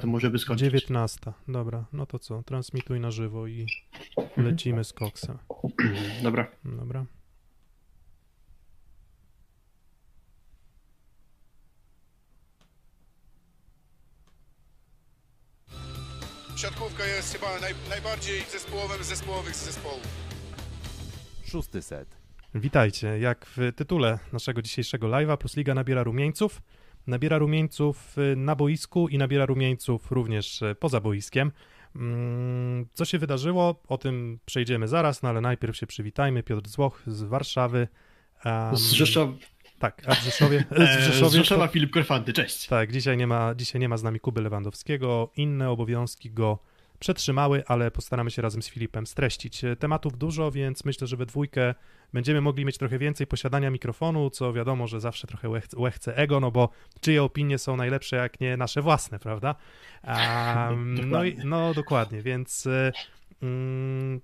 to może wyskoczyć. 19. Dobra, no to co? Transmituj na żywo i lecimy z koksem. Dobra. Dobra. Siatkówka jest chyba naj, najbardziej zespołowym z zespołowych z zespołów. Szósty set. Witajcie. Jak w tytule naszego dzisiejszego live'a, Plus Liga nabiera rumieńców. Nabiera rumieńców y, na boisku i nabiera rumieńców również y, poza boiskiem. Mm, Co się wydarzyło? O tym przejdziemy zaraz, no ale najpierw się przywitajmy. Piotr Złoch z Warszawy. Um, Z Rzeszowa, Tak, a w Rzeszowie. z Rzeszowie Rzeszowa Filip Korfanty, cześć. Tak, dzisiaj nie, ma, dzisiaj nie ma z nami Kuby Lewandowskiego. Inne obowiązki go przetrzymały, ale postaramy się razem z Filipem streścić. E, Tematów dużo, więc myślę, że we dwójkę będziemy mogli mieć trochę więcej posiadania mikrofonu, co wiadomo, że zawsze trochę łechce, ego, no bo czyje opinie są najlepsze, jak nie nasze własne, prawda? Um, no, i, no dokładnie, więc e, mm,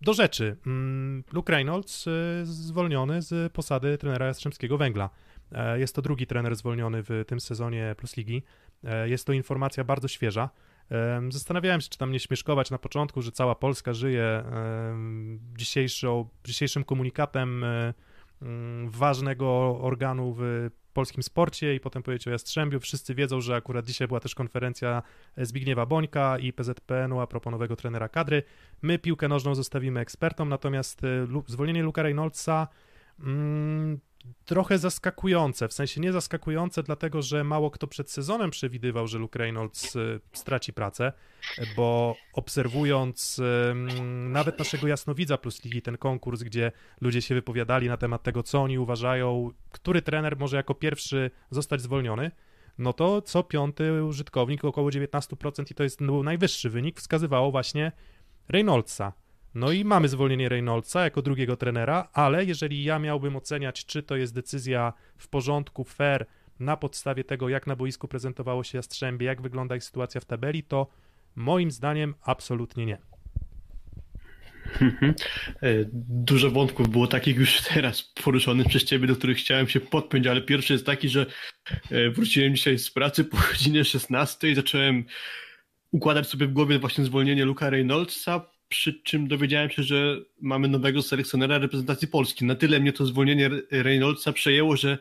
do rzeczy. Mm, Luke Reynolds e, zwolniony z posady trenera Jastrzębskiego Węgla. Jest to drugi trener zwolniony w tym sezonie Plus Ligi. Jest to informacja bardzo świeża. Em, Zastanawiałem się, czy tam nie śmieszkować na początku, że cała Polska żyje dzisiejszą, dzisiejszym komunikatem e, mm, ważnego organu w polskim sporcie i potem powiedzieć o Jastrzębiu. Wszyscy wiedzą, że akurat dzisiaj była też konferencja Zbigniewa Bońka i PZPN-u a propos nowego trenera kadry. My piłkę nożną zostawimy ekspertom, natomiast e, zwolnienie Luka Reynoldsa mm, trochę zaskakujące, w sensie nie zaskakujące, dlatego że mało kto przed sezonem przewidywał, że Luke Reynolds y, straci pracę, bo obserwując nawet naszego jasnowidza plus ligi, ten konkurs, gdzie ludzie się wypowiadali na temat tego, co oni uważają, który trener może jako pierwszy zostać zwolniony, no to co piąty użytkownik, około 19% i to jest był najwyższy wynik, wskazywało właśnie Reynoldsa. No i mamy zwolnienie Reynoldsa jako drugiego trenera, ale jeżeli ja miałbym oceniać, czy to jest decyzja w porządku, fair, na podstawie tego, jak na boisku prezentowało się Jastrzębie, jak wygląda ich sytuacja w tabeli, to moim zdaniem absolutnie nie. Mhm. E, Dużo wątków było takich już teraz poruszonych przez ciebie, do których chciałem się podpiąć, ale pierwszy jest taki, że e, wróciłem dzisiaj z pracy po godzinie 16 i zacząłem układać sobie w głowie właśnie zwolnienie Luka Reynoldsa, przy czym dowiedziałem się, że mamy nowego selekcjonera reprezentacji Polski. Na tyle mnie to zwolnienie Reynoldsa przejęło, że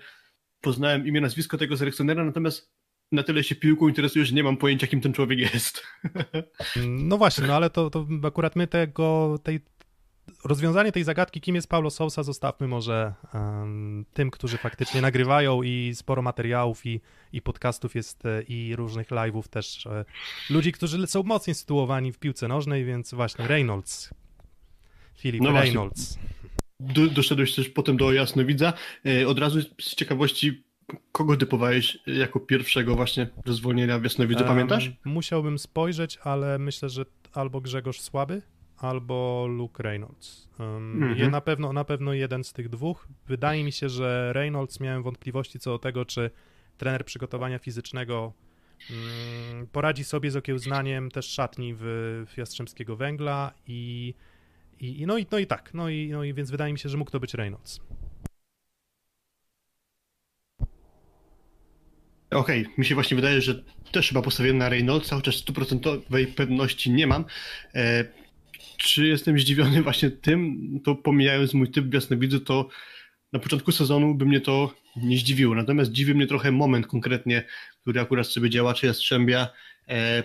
poznałem imię, nazwisko tego selekcjonera, natomiast na tyle się piłką interesuje, że nie mam pojęcia, kim ten człowiek jest. No właśnie, no ale to, to akurat my tego, tej, rozwiązanie tej zagadki, kim jest Paulo Sousa, zostawmy może em, tym, którzy faktycznie nagrywają i sporo materiałów i, i podcastów jest e, i różnych live'ów też. e, Ludzi, którzy są mocniej sytuowani w piłce nożnej, więc właśnie Reynolds. Filip No właśnie. Reynolds. Do, doszedłeś też potem do Jasnowidza. E, Od razu z ciekawości, kogo typowałeś jako pierwszego właśnie do zwolnienia w Jasnowidzu, pamiętasz? Musiałbym spojrzeć, ale myślę, że albo Grzegorz Słaby, albo Luke Reynolds. Um, Mhm. na, pewno, na pewno jeden z tych dwóch. Wydaje mi się, że Reynolds miałem wątpliwości co do tego, czy trener przygotowania fizycznego mm, poradzi sobie z okiełznaniem też szatni w, w Jastrzębskiego Węgla i, i, i, no, i no i tak, no i, no i więc wydaje mi się, że mógł to być Reynolds. Okej, mi się właśnie wydaje, że też chyba postawiłem na Reynoldsa, chociaż stuprocentowej pewności nie mam. E, czy jestem zdziwiony właśnie tym, to pomijając mój typ Jasnowidzu, to na początku sezonu by mnie to nie zdziwiło. Natomiast dziwi mnie trochę moment konkretnie, który akurat sobie działacze Jastrzębia e,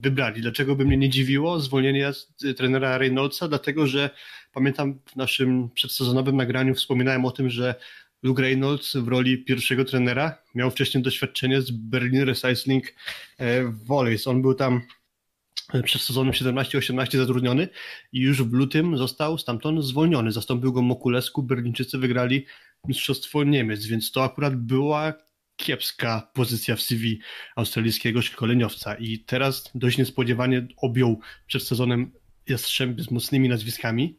wybrali. Dlaczego by mnie nie dziwiło zwolnienie trenera Reynoldsa? Dlatego, że pamiętam w naszym przedsezonowym nagraniu wspominałem o tym, że Luke Reynolds w roli pierwszego trenera miał wcześniej doświadczenie z Berlin Recycling e, Volleys. On był tam przed sezonem 17-18 zatrudniony i już w lutym został stamtąd zwolniony. Zastąpił go Mokulesku, Berlińczycy wygrali Mistrzostwo Niemiec, więc to akurat była kiepska pozycja w CV australijskiego szkoleniowca. I teraz dość niespodziewanie objął przed sezonem Jastrzębie z mocnymi nazwiskami,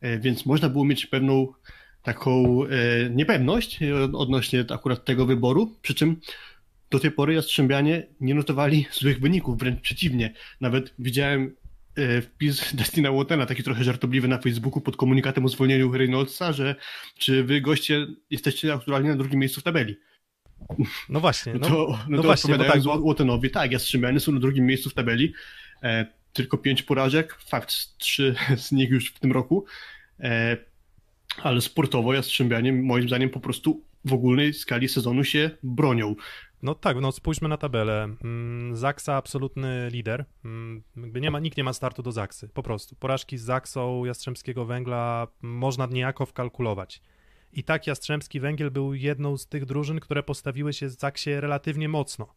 e, więc można było mieć pewną taką e, niepewność e, odnośnie akurat tego wyboru, przy czym do tej pory Jastrzębianie nie notowali złych wyników, wręcz przeciwnie. Nawet widziałem e, wpis Destina Watena, taki trochę żartobliwy na Facebooku pod komunikatem o zwolnieniu Reynoldsa, że czy wy goście jesteście aktualnie na drugim miejscu w tabeli. No właśnie. No, to, no, no to właśnie, odpowiadając tak, bo... Łotenowi, tak, Jastrzębianie są na drugim miejscu w tabeli, e, tylko pięć porażek, fakt, trzy z nich już w tym roku, e, ale sportowo Jastrzębianie moim zdaniem po prostu w ogólnej skali sezonu się bronią. No tak, no spójrzmy na tabelę. Mm, Zaksa absolutny lider. Mm, nie ma, nikt nie ma startu do Zaksy, po prostu. Porażki z Zaksą Jastrzębskiego Węgla można niejako wkalkulować. I tak Jastrzębski Węgiel był jedną z tych drużyn, które postawiły się z Zaksie relatywnie mocno.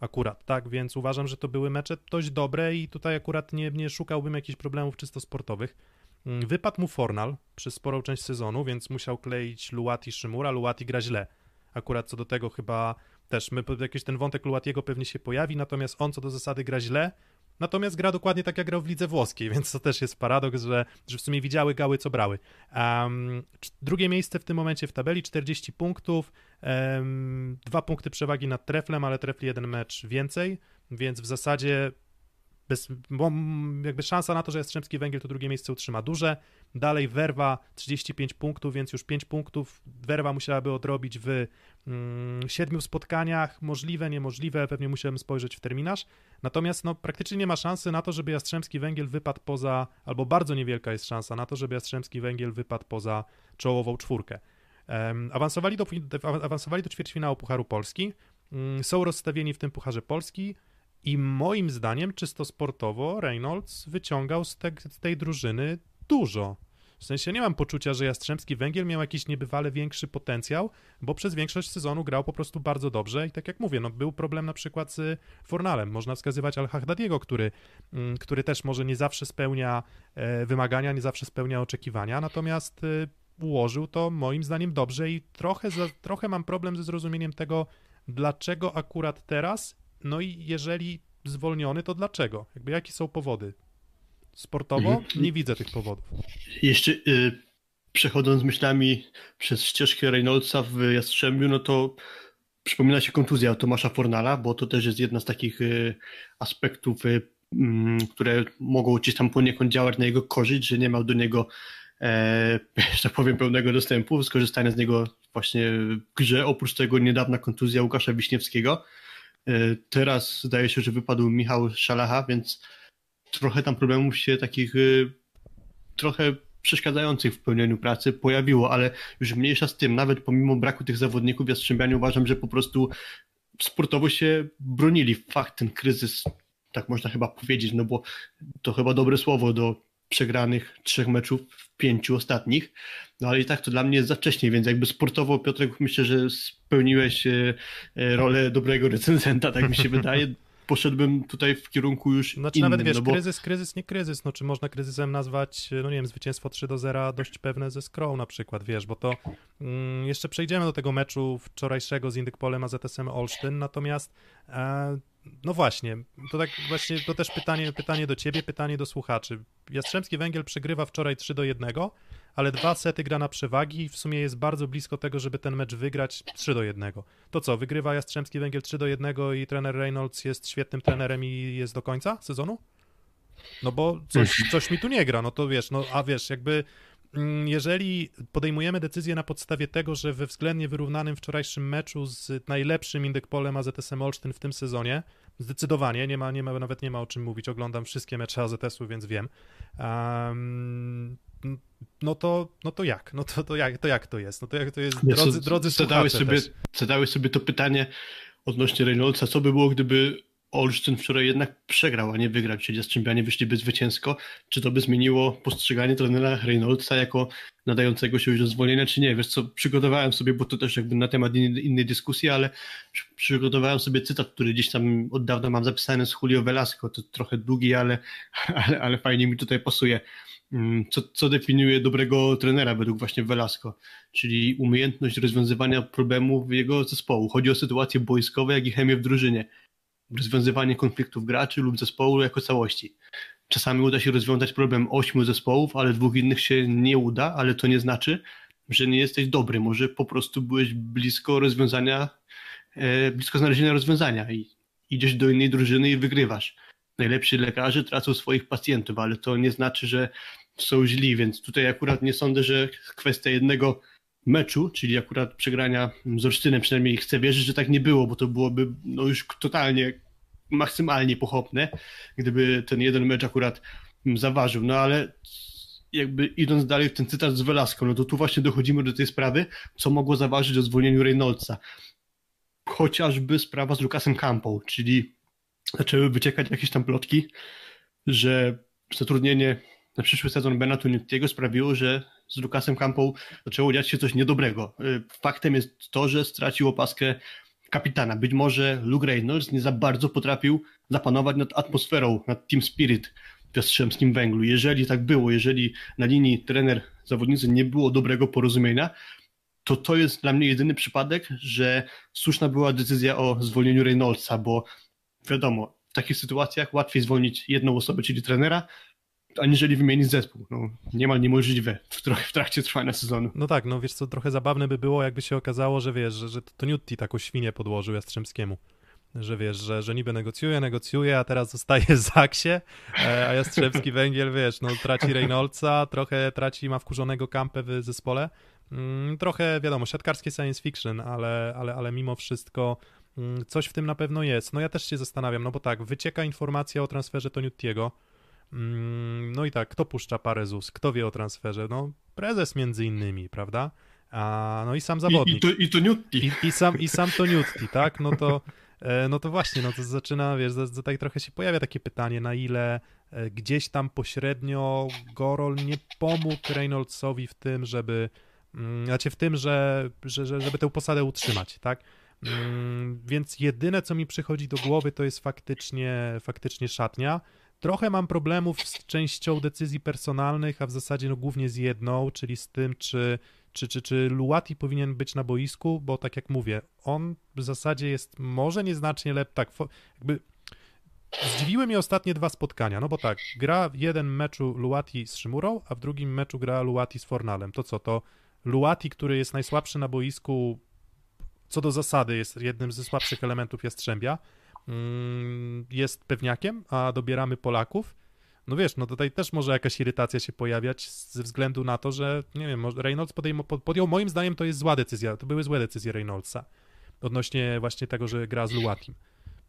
Akurat, tak, więc uważam, że to były mecze dość dobre i tutaj akurat nie, nie szukałbym jakichś problemów czysto sportowych. Mm, wypadł mu Fornal przez sporą część sezonu, więc musiał kleić Luati Szymura. Luati gra źle. Akurat co do tego chyba też my, jakiś ten wątek Luatiego pewnie się pojawi, natomiast on co do zasady gra źle, natomiast gra dokładnie tak jak grał w lidze włoskiej, więc to też jest paradoks, że, że w sumie widziały gały co brały. Um, drugie miejsce w tym momencie w tabeli, 40 punktów, um, dwa punkty przewagi nad Treflem, ale Trefli jeden mecz więcej, więc w zasadzie bez, bo jakby szansa na to, że Jastrzębski Węgiel to drugie miejsce utrzyma duże. Dalej Werwa 35 punktów, więc już 5 punktów Werwa musiałaby odrobić w siedmiu spotkaniach. Możliwe, niemożliwe, pewnie musiałem spojrzeć w terminarz. Natomiast no, praktycznie nie ma szansy na to, żeby Jastrzębski Węgiel wypadł poza, albo bardzo niewielka jest szansa na to, żeby Jastrzębski Węgiel wypadł poza czołową czwórkę. Awansowali, do, awansowali do ćwierćfinału Pucharu Polski. Um, są rozstawieni w tym Pucharze Polski. I moim zdaniem, czysto sportowo, Reynolds wyciągał z, te, z tej drużyny dużo. W sensie nie mam poczucia, że Jastrzębski Węgiel miał jakiś niebywale większy potencjał, bo przez większość sezonu grał po prostu bardzo dobrze i tak jak mówię, no był problem na przykład z Fornalem. Można wskazywać Al-Haddadiego, który, mm, który też może nie zawsze spełnia e, wymagania, nie zawsze spełnia oczekiwania, natomiast e, ułożył to moim zdaniem dobrze i trochę, za, trochę mam problem ze zrozumieniem tego, dlaczego akurat teraz no i jeżeli zwolniony, to dlaczego? Jakby jakie są powody? Sportowo mhm. nie widzę tych powodów. Jeszcze y, przechodząc myślami przez ścieżkę Reynoldsa w Jastrzębiu, no to przypomina się kontuzja Tomasza Fornala, bo to też jest jedna z takich y, aspektów, y, y, które mogą gdzieś tam poniekąd działać na jego korzyść, że nie miał do niego e, że tak powiem, pełnego dostępu, skorzystania z niego właśnie w grze. Oprócz tego niedawna kontuzja Łukasza Wiśniewskiego, E, teraz zdaje się, że wypadł Michał Szalacha, więc trochę tam problemów się takich e, trochę przeszkadzających w pełnieniu pracy pojawiło, ale już mniejsza z tym, nawet pomimo braku tych zawodników Jastrzębianie uważam, że po prostu sportowo się bronili. Fakt, ten kryzys, tak można chyba powiedzieć, no bo to chyba dobre słowo do przegranych trzech meczów w pięciu ostatnich, no ale i tak to dla mnie jest za wcześnie, więc jakby sportowo Piotrek myślę, że spełniłeś e, e, rolę dobrego recenzenta, tak mi się wydaje. Poszedłbym tutaj w kierunku już Znaczy innym, nawet wiesz, no bo... kryzys, kryzys, nie kryzys, no czy można kryzysem nazwać, no nie wiem, zwycięstwo 3 do 0 dość pewne ze Skrą na przykład, wiesz, bo to mm, jeszcze przejdziemy do tego meczu wczorajszego z Indykpolem a ZSM Olsztyn, natomiast e, no właśnie, to tak właśnie, to też pytanie, pytanie do ciebie, pytanie do słuchaczy. Jastrzębski Węgiel przegrywa wczoraj 3 do 1, ale dwa sety gra na przewagi i w sumie jest bardzo blisko tego, żeby ten mecz wygrać 3 do 1. To co, wygrywa Jastrzębski Węgiel 3 do 1 i trener Reynolds jest świetnym trenerem i jest do końca sezonu? No bo coś, coś mi tu nie gra, no to wiesz, no a wiesz, jakby jeżeli podejmujemy decyzję na podstawie tego, że we względnie wyrównanym wczorajszym meczu z najlepszym Indykpolem AZS-em Olsztyn w tym sezonie, zdecydowanie, nie ma, nie ma, nawet nie ma o czym mówić, oglądam wszystkie mecze AZS-u, więc wiem, um, no to, no to jak? No to, to, jak, to jak to jest? No to jak to jest, drodzy, drodzy zadałeś sobie, zadałeś sobie to pytanie odnośnie Reynoldsa, co by było, gdyby Olsztyn wczoraj jednak przegrał, a nie wygrał, czyli Jastrzębianie wyszliby zwycięsko. Czy to by zmieniło postrzeganie trenera Reynoldsa jako nadającego się już do zwolnienia, czy nie? Wiesz co, przygotowałem sobie, bo to też jakby na temat innej, dyskusji, ale przygotowałem sobie cytat, który gdzieś tam od dawna mam zapisany z Julio Velasco, to trochę długi, ale, ale, ale fajnie mi tutaj pasuje. Mm, co, co definiuje dobrego trenera według właśnie Velasco, czyli umiejętność rozwiązywania problemów jego zespołu. Chodzi o sytuacje boiskowe, jak i chemię w drużynie. Rozwiązywanie konfliktów graczy lub zespołu jako całości. Czasami uda się rozwiązać problem ośmiu zespołów, ale dwóch innych się nie uda, ale to nie znaczy, że nie jesteś dobry. Może po prostu byłeś blisko rozwiązania, e, blisko znalezienia rozwiązania i idziesz do innej drużyny i wygrywasz. Najlepsi lekarze tracą swoich pacjentów, ale to nie znaczy, że są źli, więc tutaj akurat nie sądzę, że kwestia jednego meczu, czyli akurat przegrania z Olsztynem, przynajmniej chcę wierzyć, że tak nie było, bo to byłoby no już totalnie, maksymalnie pochopne, gdyby ten jeden mecz akurat zaważył. No ale jakby idąc dalej w ten cytat z Velasco, no to tu właśnie dochodzimy do tej sprawy, co mogło zaważyć o zwolnieniu Reynoldsa. Chociażby sprawa z Lukasem Campą, czyli zaczęły wyciekać jakieś tam plotki, że zatrudnienie na przyszły sezon Benatu Nuttiego sprawiło, że z Lukasem Campą zaczęło dziać się coś niedobrego. Y, faktem jest to, że stracił opaskę kapitana. Być może Luke Reynolds nie za bardzo potrafił zapanować nad atmosferą, nad team spirit w Jastrzębskim Węglu. Jeżeli tak było, jeżeli na linii trener-zawodnicy nie było dobrego porozumienia, to to jest dla mnie jedyny przypadek, że słuszna była decyzja o zwolnieniu Reynoldsa, bo wiadomo, w takich sytuacjach łatwiej zwolnić jedną osobę, czyli trenera, aniżeli wymienić zespół. No, niemal niemożliwe w, w trakcie trwania sezonu. No tak, no wiesz co, trochę zabawne by było, jakby się okazało, że wiesz, że, że to Newty taką świnię podłożył Jastrzębskiemu. Że wiesz, że, że niby negocjuje, negocjuje, a teraz zostaje w Zaksie, e, a Jastrzębski Węgiel, wiesz, no traci Reynoldsa, trochę traci, ma wkurzonego kampę w zespole. Mm, trochę, wiadomo, siatkarskie science fiction, ale, ale, ale mimo wszystko mm, coś w tym na pewno jest. No ja też się zastanawiam, no bo tak, wycieka informacja o transferze Toniutiego, no i tak, kto puszcza parę ZUS? Kto wie o transferze? No, prezes między innymi, prawda? A, no i sam zawodnik. I, i, to, i to. I, i, sam, I sam to Newty, tak? No to, e, no to właśnie, no to zaczyna, wiesz, tutaj trochę się pojawia takie pytanie, na ile e, gdzieś tam pośrednio Gorol nie pomógł Reynoldsowi w tym, żeby, mm, znaczy w tym, że, że, żeby tę posadę utrzymać, tak? Mm, więc jedyne, co mi przychodzi do głowy, to jest faktycznie, faktycznie szatnia. Trochę mam problemów z częścią decyzji personalnych, a w zasadzie no głównie z jedną, czyli z tym, czy, czy, czy, czy Luati powinien być na boisku, bo tak jak mówię, on w zasadzie jest może nieznacznie lepszy, tak, jakby Zdziwiły mnie ostatnie dwa spotkania, no bo tak, gra w jeden meczu Luati z Szymurą, a w drugim meczu gra Luati z Fornalem. To co, to Luati, który jest najsłabszy na boisku, co do zasady jest jednym ze słabszych elementów Jastrzębia, jest pewniakiem, a dobieramy Polaków, no wiesz, no tutaj też może jakaś irytacja się pojawiać ze względu na to, że, nie wiem, Reynolds podjął, podjął moim zdaniem to jest zła decyzja, to były złe decyzje Reynoldsa odnośnie właśnie tego, że gra z Luatim.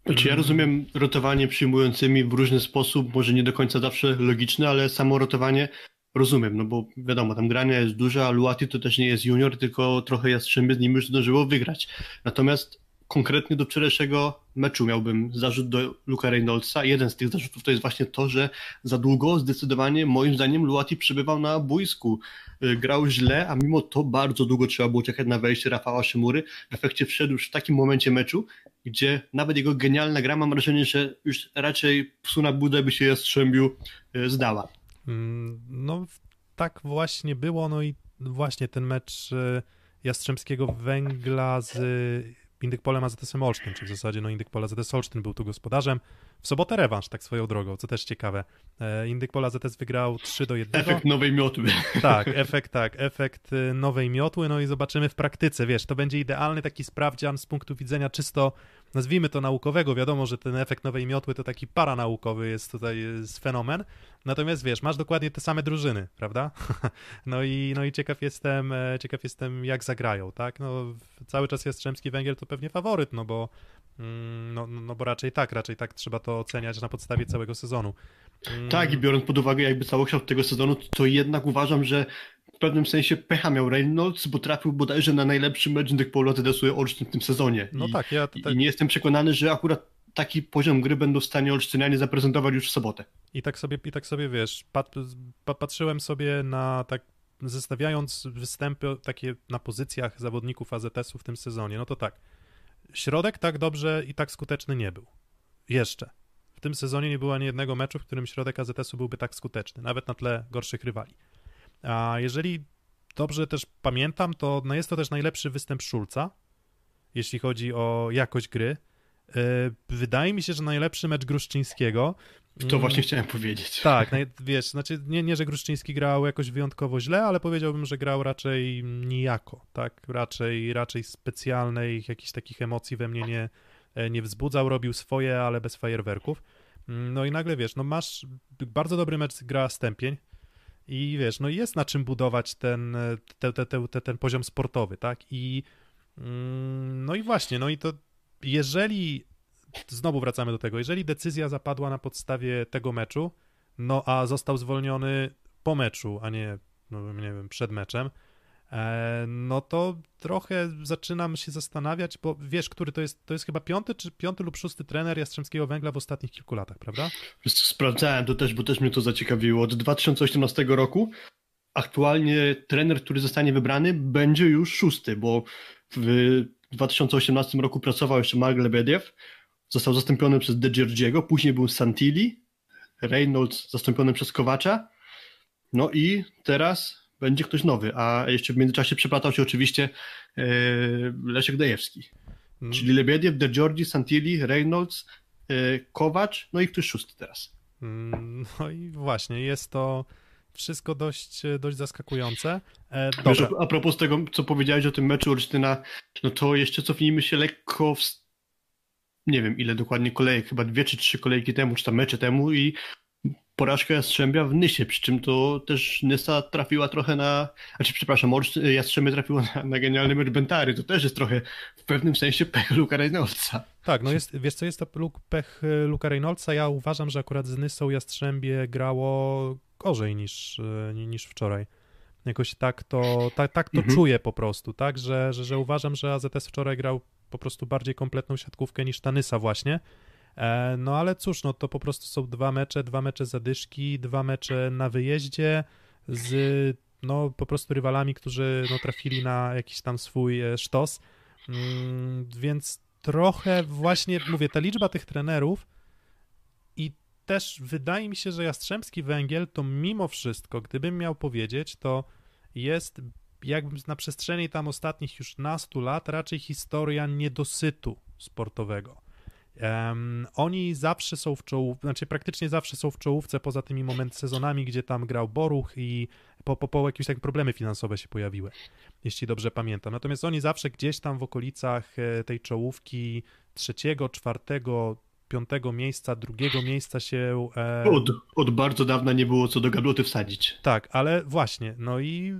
Znaczy, ja rozumiem rotowanie przyjmującymi w różny sposób, może nie do końca zawsze logiczne, ale samo rotowanie rozumiem, no bo wiadomo, tam grania jest duża, a Luati to też nie jest junior, tylko trochę Jastrzębie z nim już zdążyło wygrać. Natomiast konkretnie do wczorajszego meczu miałbym zarzut do Luka Reynoldsa. Jeden z tych zarzutów to jest właśnie to, że za długo zdecydowanie moim zdaniem Luati przybywał na boisku. Y, grał źle, a mimo to bardzo długo trzeba było czekać na wejście Rafała Szymury. W efekcie wszedł już w takim momencie meczu, gdzie nawet jego genialna gra mam wrażenie, że już raczej psu na budę by się Jastrzębiu y, zdała. Mm, no tak właśnie było, no i właśnie ten mecz y, Jastrzębskiego Węgla z Indyk Polem AZS-em Olsztyn, czy w zasadzie no Indyk Pola AZS Olsztyn był tu gospodarzem. W sobotę rewanż, tak swoją drogą, co też ciekawe. E, Indyk Pola AZS wygrał 3 do 1. Efekt nowej miotły. Tak, efekt tak, efekt y, nowej miotły, no i zobaczymy w praktyce, wiesz, to będzie idealny taki sprawdzian z punktu widzenia czysto nazwijmy to naukowego, wiadomo, że ten efekt nowej miotły to taki paranaukowy jest tutaj jest fenomen, natomiast wiesz, masz dokładnie te same drużyny, prawda? No i, no i ciekaw jestem, e, ciekaw jestem jak zagrają, tak? No cały czas Jastrzębski Węgiel to pewnie faworyt, no bo mm, no, no bo raczej tak, raczej tak trzeba to oceniać na podstawie całego sezonu. Mm. Tak, i biorąc pod uwagę jakby całokształt tego sezonu, to jednak uważam, że w pewnym sensie pecha miał Reynolds, bo trafił bodajże na najlepszy mecz Polo TDS-u Olsztyn w tym sezonie. No I, tak, ja tutaj... I nie jestem przekonany, że akurat taki poziom gry będą w stanie Olsztynianie zaprezentować już w sobotę. I tak sobie, i tak sobie wiesz, pat, patrzyłem sobie na tak zestawiając występy takie na pozycjach zawodników AZS-u w tym sezonie, no to tak, środek tak dobrze i tak skuteczny nie był. Jeszcze. W tym sezonie nie było ani jednego meczu, w którym środek AZS-u byłby tak skuteczny, nawet na tle gorszych rywali. A jeżeli dobrze też pamiętam, to no jest to też najlepszy występ Szulca, jeśli chodzi o jakość gry. E, wydaje mi się, że najlepszy mecz Gruszczyńskiego. To właśnie chciałem powiedzieć. Tak, wiesz, znaczy nie, nie, że Gruszczyński grał jakoś wyjątkowo źle, ale powiedziałbym, że grał raczej nijako, tak? Raczej, raczej specjalnej, jakichś takich emocji we mnie nie, e, nie wzbudzał, robił swoje, ale bez fajerwerków. No i nagle wiesz, no masz bardzo dobry mecz gra Stępień, I wiesz, no jest na czym budować ten, te, te, te, ten poziom sportowy, tak? I mm, no i właśnie, no i to jeżeli znowu wracamy do tego, jeżeli decyzja zapadła na podstawie tego meczu, no a został zwolniony po meczu, a nie, no nie wiem, przed meczem, no to trochę zaczynam się zastanawiać, bo wiesz, który to jest, to jest chyba piąty czy piąty lub szósty trener Jastrzębskiego Węgla w ostatnich kilku latach, prawda? Sprawdzałem to też, bo też mnie to zaciekawiło. Od 2018 roku aktualnie trener, który zostanie wybrany, będzie już szósty, bo w 2018 roku pracował jeszcze Mark Lebediew, został zastąpiony przez De później był Santilli, Reynolds zastąpiony przez Kowacza, no i teraz będzie ktoś nowy, a jeszcze w międzyczasie przeplatał się oczywiście e, Leszek Dejewski. Hmm. Czyli Lebediew, De Giorgi, Santilli, Reynolds, e, Kowacz, no i ktoś szósty teraz. Mm, no i właśnie, jest to wszystko dość, dość zaskakujące. E, Wiesz, a propos tego, co powiedziałeś o tym meczu Olsztyna, no to jeszcze cofnijmy się lekko w nie wiem ile dokładnie kolejek, chyba dwie czy trzy kolejki temu, czy tam mecze temu i porażka Jastrzębia w Nysie, przy czym to też Nysa trafiła trochę na, znaczy przepraszam, Jastrzębie trafiło na, na genialny mecz Bentary, to też jest trochę w pewnym sensie pech Luka Reynoldsa. Tak, no jest, wiesz co, jest to pech Luka Reynoldsa, ja uważam, że akurat z Nysą Jastrzębie grało gorzej niż, e, niż wczoraj. Jakoś tak to, tak, tak to mhm. czuję po prostu, tak, że, że, że uważam, że AZS wczoraj grał po prostu bardziej kompletną siatkówkę niż Tanysa właśnie. E, no ale cóż, no to po prostu są dwa mecze, dwa mecze zadyszki, dwa mecze na wyjeździe z no po prostu rywalami, którzy no, trafili na jakiś tam swój e, sztos. Mm, więc trochę właśnie, mówię, ta liczba tych trenerów i też wydaje mi się, że Jastrzębski Węgiel to mimo wszystko, gdybym miał powiedzieć, to jest jakby na przestrzeni tam ostatnich już nastu lat raczej historia niedosytu sportowego. Um, oni zawsze są w czołówce, znaczy praktycznie zawsze są w czołówce poza tymi moment sezonami, gdzie tam grał Boruch i po, po, po jakieś tak problemy finansowe się pojawiły, jeśli dobrze pamiętam. Natomiast oni zawsze gdzieś tam w okolicach e, tej czołówki trzeciego, czwartego, piątego miejsca, drugiego miejsca się... E... Od, od bardzo dawna nie było co do gabloty wsadzić. Tak, ale właśnie, no i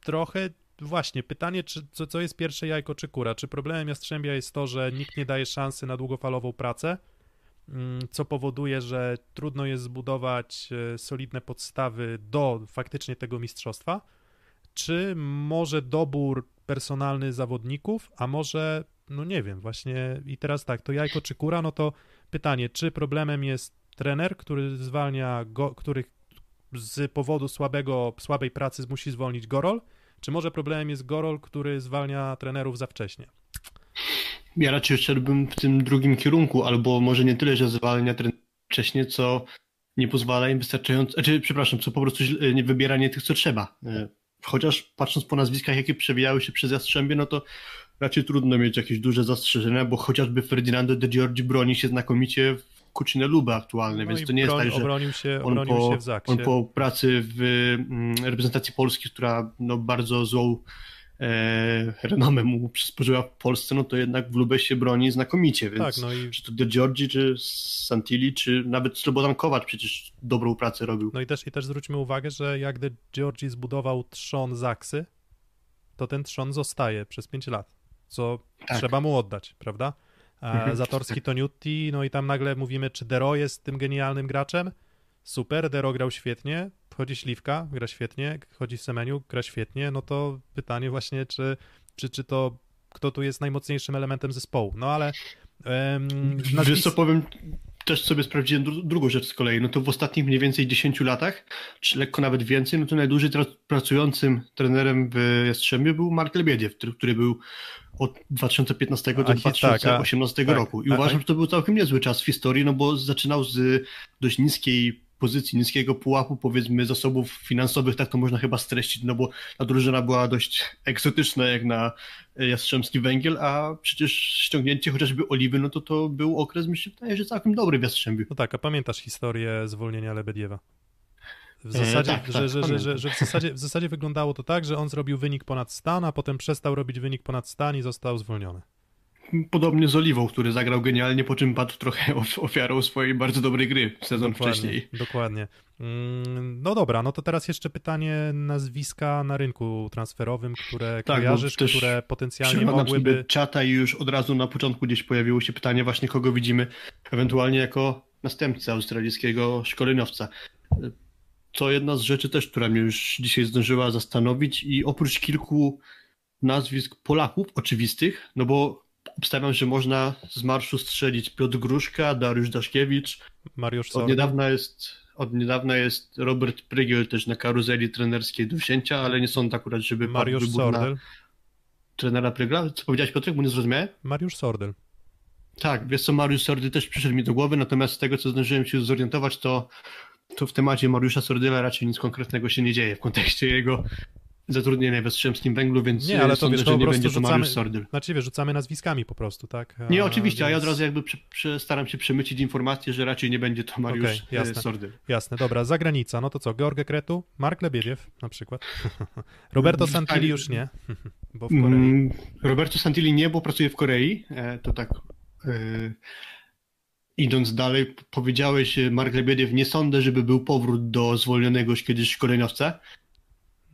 trochę właśnie pytanie, czy, co, co jest pierwsze jajko czy kura? Czy problemem Jastrzębia jest to, że nikt nie daje szansy na długofalową pracę, mm, co powoduje, że trudno jest zbudować e, solidne podstawy do faktycznie tego mistrzostwa? Czy może dobór personalny zawodników, a może, no nie wiem, właśnie i teraz tak, to jajko czy kura, no to pytanie, czy problemem jest trener, który zwalnia, go, który z powodu słabego, słabej pracy musi zwolnić Gorol, czy może problemem jest Gorol, który zwalnia trenerów za wcześnie? Ja raczej szedłbym w tym drugim kierunku, albo może nie tyle, że zwalnia trenerów wcześnie, co nie pozwala im wystarczająco, znaczy, przepraszam, co po prostu nie wybieranie tych, co trzeba. E, chociaż patrząc po nazwiskach, jakie przewijały się przez Jastrzębie, no to raczej trudno mieć jakieś duże zastrzeżenia, bo chociażby Ferdinando de Giorgi broni się znakomicie Kucinę Luba aktualny, no więc to nie broń, jest tak, że obronił się, on, po, się w on po pracy w mm, reprezentacji Polski, która no, bardzo złą e, renomę mu przysporzyła w Polsce, no to jednak w Lubę się broni znakomicie, więc tak, no i... czy to De Giorgi, czy Santilli, czy nawet Slobodan Kowacz przecież dobrą pracę robił. No i też, i też zwróćmy uwagę, że jak De Giorgi zbudował trzon Zaksy, to ten trzon zostaje przez 5 lat, co tak. trzeba mu oddać, prawda? Mhm. Zatorski to Newty, no i tam nagle mówimy, czy Dero jest tym genialnym graczem? Super, Dero grał świetnie, wchodzi Śliwka, gra świetnie, chodzi Semeniu, gra świetnie, no to pytanie właśnie, czy, czy, czy to, kto tu jest najmocniejszym elementem zespołu, no ale... Um, Wiesz co, powiem, też sobie sprawdziłem dru drugą rzecz z kolei, no to w ostatnich mniej więcej 10 latach, czy lekko nawet więcej, no to najdłużej pracującym trenerem w Jastrzębiu był Mark Lebiediew, który, który był od 2015 do 2018 tak, roku. I a, uważam, że to był całkiem niezły czas w historii, no bo zaczynał z dość niskiej pozycji, niskiego pułapu, powiedzmy, zasobów finansowych, tak to można chyba streścić, no bo ta drużyna była dość egzotyczna jak na Jastrzębski Węgiel, a przecież ściągnięcie chociażby Oliwy, no to to był okres, myślę, że całkiem dobry w Jastrzębiu. No tak, a pamiętasz historię zwolnienia Lebediewa? W zasadzie, e, tak, że, tak, że, że, że, że, w, zasadzie, w zasadzie wyglądało to tak, że on zrobił wynik ponad stan, a potem przestał robić wynik ponad stan i został zwolniony. Podobnie z Oliwą, który zagrał genialnie, po czym padł trochę ofiarą swojej bardzo dobrej gry sezon dokładnie, wcześniej. Dokładnie. Mm, no dobra, no to teraz jeszcze pytanie nazwiska na rynku transferowym, które tak, kojarzysz, które potencjalnie mogłyby... czata i już od razu na początku gdzieś pojawiło się pytanie właśnie, kogo widzimy ewentualnie jako następcę australijskiego szkoleniowca. To jedna z rzeczy też, która mnie już dzisiaj zdążyła zastanowić i oprócz kilku nazwisk Polaków oczywistych, no bo obstawiam, że można z marszu strzelić Piotr Gruszka, Dariusz Daszkiewicz. Mariusz Od niedawna jest, od niedawna jest Robert Prygiel też na karuzeli trenerskiej do wzięcia, ale nie sądzę akurat, żeby Mariusz Sordel. trenera Prygla. Co powiedziałeś Piotrek, bo nie zrozumiałem? Mariusz Sordel. Tak, wiesz co, Mariusz Sordel też przyszedł mi do głowy, natomiast z tego, co zdążyłem się zorientować, to, to w temacie Mariusza Sordyla raczej nic konkretnego się nie dzieje w kontekście jego zatrudnienia w Jastrzębskim Węglu, więc nie, ale to sądzę, wiesz, że nie będzie rzucamy, to Mariusz Sordyl. Znaczy wiesz, rzucamy nazwiskami po prostu, tak? A, nie, oczywiście, więc... a ja od razu jakby prze, prze, staram się przemycić informację, że raczej nie będzie to Mariusz okay, jasne, Sordyl. Jasne, dobra, zagranica, no to co, George Kretu, Mark Lebiediew na przykład, Roberto Santilli już nie, bo w Korei. Mm, Roberto Santilli nie, bo pracuje w Korei, e, to tak... Yy idąc dalej, powiedziałeś, Mark Lebiediew, nie sądzę, żeby był powrót do zwolnionego kiedyś szkoleniowca.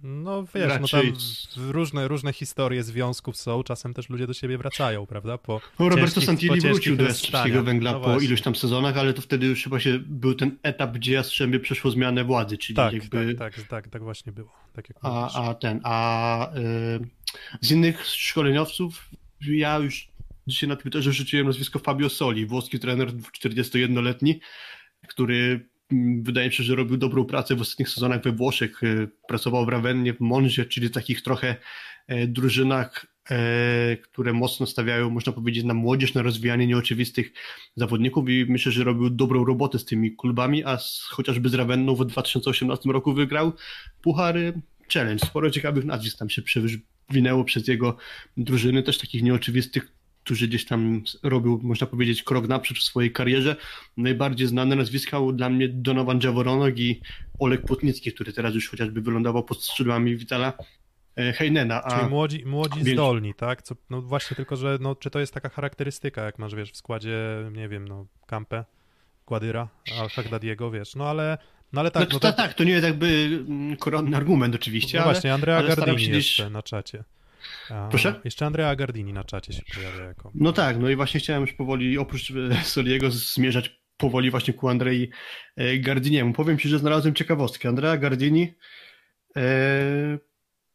No wiesz, Raczej... no tam różne, różne historie związków są, czasem też ludzie do siebie wracają, prawda? Po no, Roberto Santilli wrócił do Jastrzębskiego Węgla no po iluś tam sezonach, ale to wtedy już chyba się był ten etap, gdzie Jastrzębie przeszło zmianę władzy, czyli tak, jakby... Tak, tak, tak, tak właśnie było. Tak a, a ten, a y, z innych szkoleniowców ja już dzisiaj na Twitterze rzuciłem nazwisko Fabio Soli, włoski trener 41-letni, który wydaje mi się, że robił dobrą pracę w ostatnich sezonach we Włoszech. E, pracował w Ravennie, w Monzie, czyli takich trochę e, drużynach, e, które mocno stawiają, można powiedzieć, na młodzież, na rozwijanie nieoczywistych zawodników i myślę, że robił dobrą robotę z tymi klubami, a z, chociażby z Ravenną w 2018 roku wygrał Puchary Challenge. Sporo ciekawych nazwisk tam się przewinęło przez jego drużyny, też takich nieoczywistych którzy gdzieś tam robił, można powiedzieć, krok naprzód w swojej karierze. Najbardziej znane nazwiska dla mnie Donovan Jaworonok i Olek Płotnicki, który teraz już chociażby wylądował pod skrzydłami Witala e, Heinena. A... Czyli młodzi, młodzi zdolni, tak? Co, no właśnie, tylko że no, czy to jest taka charakterystyka, jak masz, wiesz, w składzie, nie wiem, no, Kampę, Guadyra, Al-Hagdadiego, wiesz, no ale no ale tak, no, no tak, tak, to nie jest jakby mm, koronny argument oczywiście, no ale, właśnie, Andrea ale Gardini jeszcze na czacie. A, Proszę? Jeszcze Andrea Gardini na czacie się pojawia jako. No tak, no i właśnie chciałem już powoli, oprócz e, Soliego, zmierzać powoli właśnie ku Andrei e, Gardiniemu. Powiem Ci, że znalazłem ciekawostkę. Andrea Gardini e,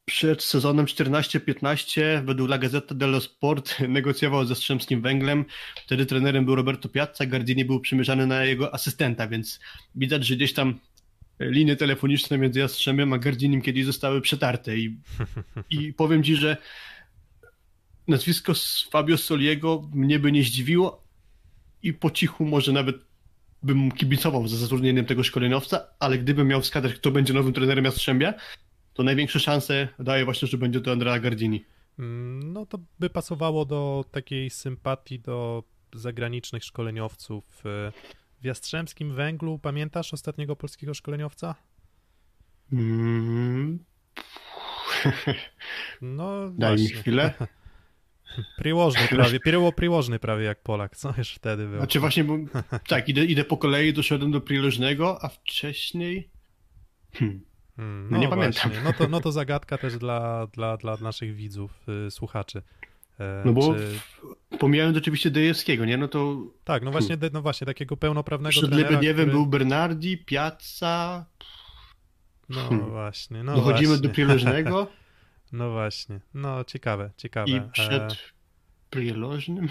przed sezonem 14-15 według La Gazzetta dello Sport negocjował ze Strzemskim Węglem. Wtedy trenerem był Roberto Piazza, Gardini był przymierzany na jego asystenta, więc widać, że gdzieś tam linie telefoniczne między Jastrzębiem a Gardzinim kiedyś zostały przetarte i, i powiem ci, że nazwisko Fabio Soliego mnie by nie zdziwiło i po cichu może nawet bym kibicował za zatrudnieniem tego szkoleniowca, ale gdybym miał wskazać, kto będzie nowym trenerem Jastrzębia, to największe szanse daje właśnie, że będzie to Andrea Gardini. Mm, no to by pasowało do takiej sympatii do zagranicznych szkoleniowców e, w Jastrzębskim Węglu pamiętasz ostatniego polskiego szkoleniowca? Mm. No Daj właśnie. mi chwilę. Priłożny prawie, priłożny prawie jak Polak, co już wtedy było? Znaczy właśnie, bo, tak, idę, idę po kolei, doszedłem do prilożnego, a wcześniej... Hmm. Hmm, no, no, nie właśnie. pamiętam. No to, no to zagadka też dla, dla, dla naszych widzów, y, słuchaczy. E, no bo czy... pomijając oczywiście Dejewskiego, nie? No to... Tak, no właśnie, no właśnie takiego pełnoprawnego Przed trenera, który... był Bernardi, Piazza... No hmm. właśnie, no Dochodzimy właśnie. do Prileżnego. no właśnie, no ciekawe, ciekawe. I przed e... Prileżnym?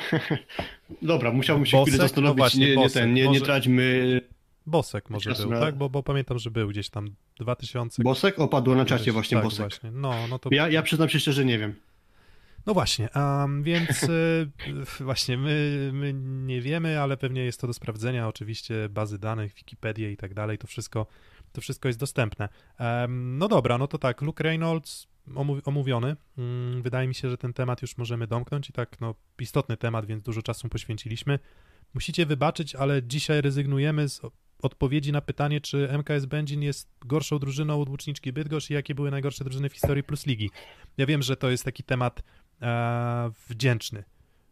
Dobra, musiałbym się Bosek? chwilę zastanowić, no właśnie, nie, nie, ten, nie, może... nie traćmy... Bosek może był, tak? Bo, bo pamiętam, że był gdzieś tam 2000... Bosek? Opadło na czacie właśnie tak, Bosek. Właśnie. No, no to... ja, ja przyznam się szczerze, nie wiem. No właśnie, więc y, właśnie my, my nie wiemy, ale pewnie jest to do sprawdzenia. Oczywiście bazy danych, Wikipedia i tak dalej, to wszystko, to wszystko jest dostępne. No dobra, no to tak, Luke Reynolds omówiony. Um, wydaje mi się, że ten temat już możemy domknąć i tak, no, istotny temat, więc dużo czasu poświęciliśmy. Musicie wybaczyć, ale dzisiaj rezygnujemy z odpowiedzi na pytanie, czy MKS Będzin jest gorszą drużyną od Łuczniczki Bydgoszcz i jakie były najgorsze drużyny w historii Plus Ligi. Ja wiem, że to jest taki temat e, wdzięczny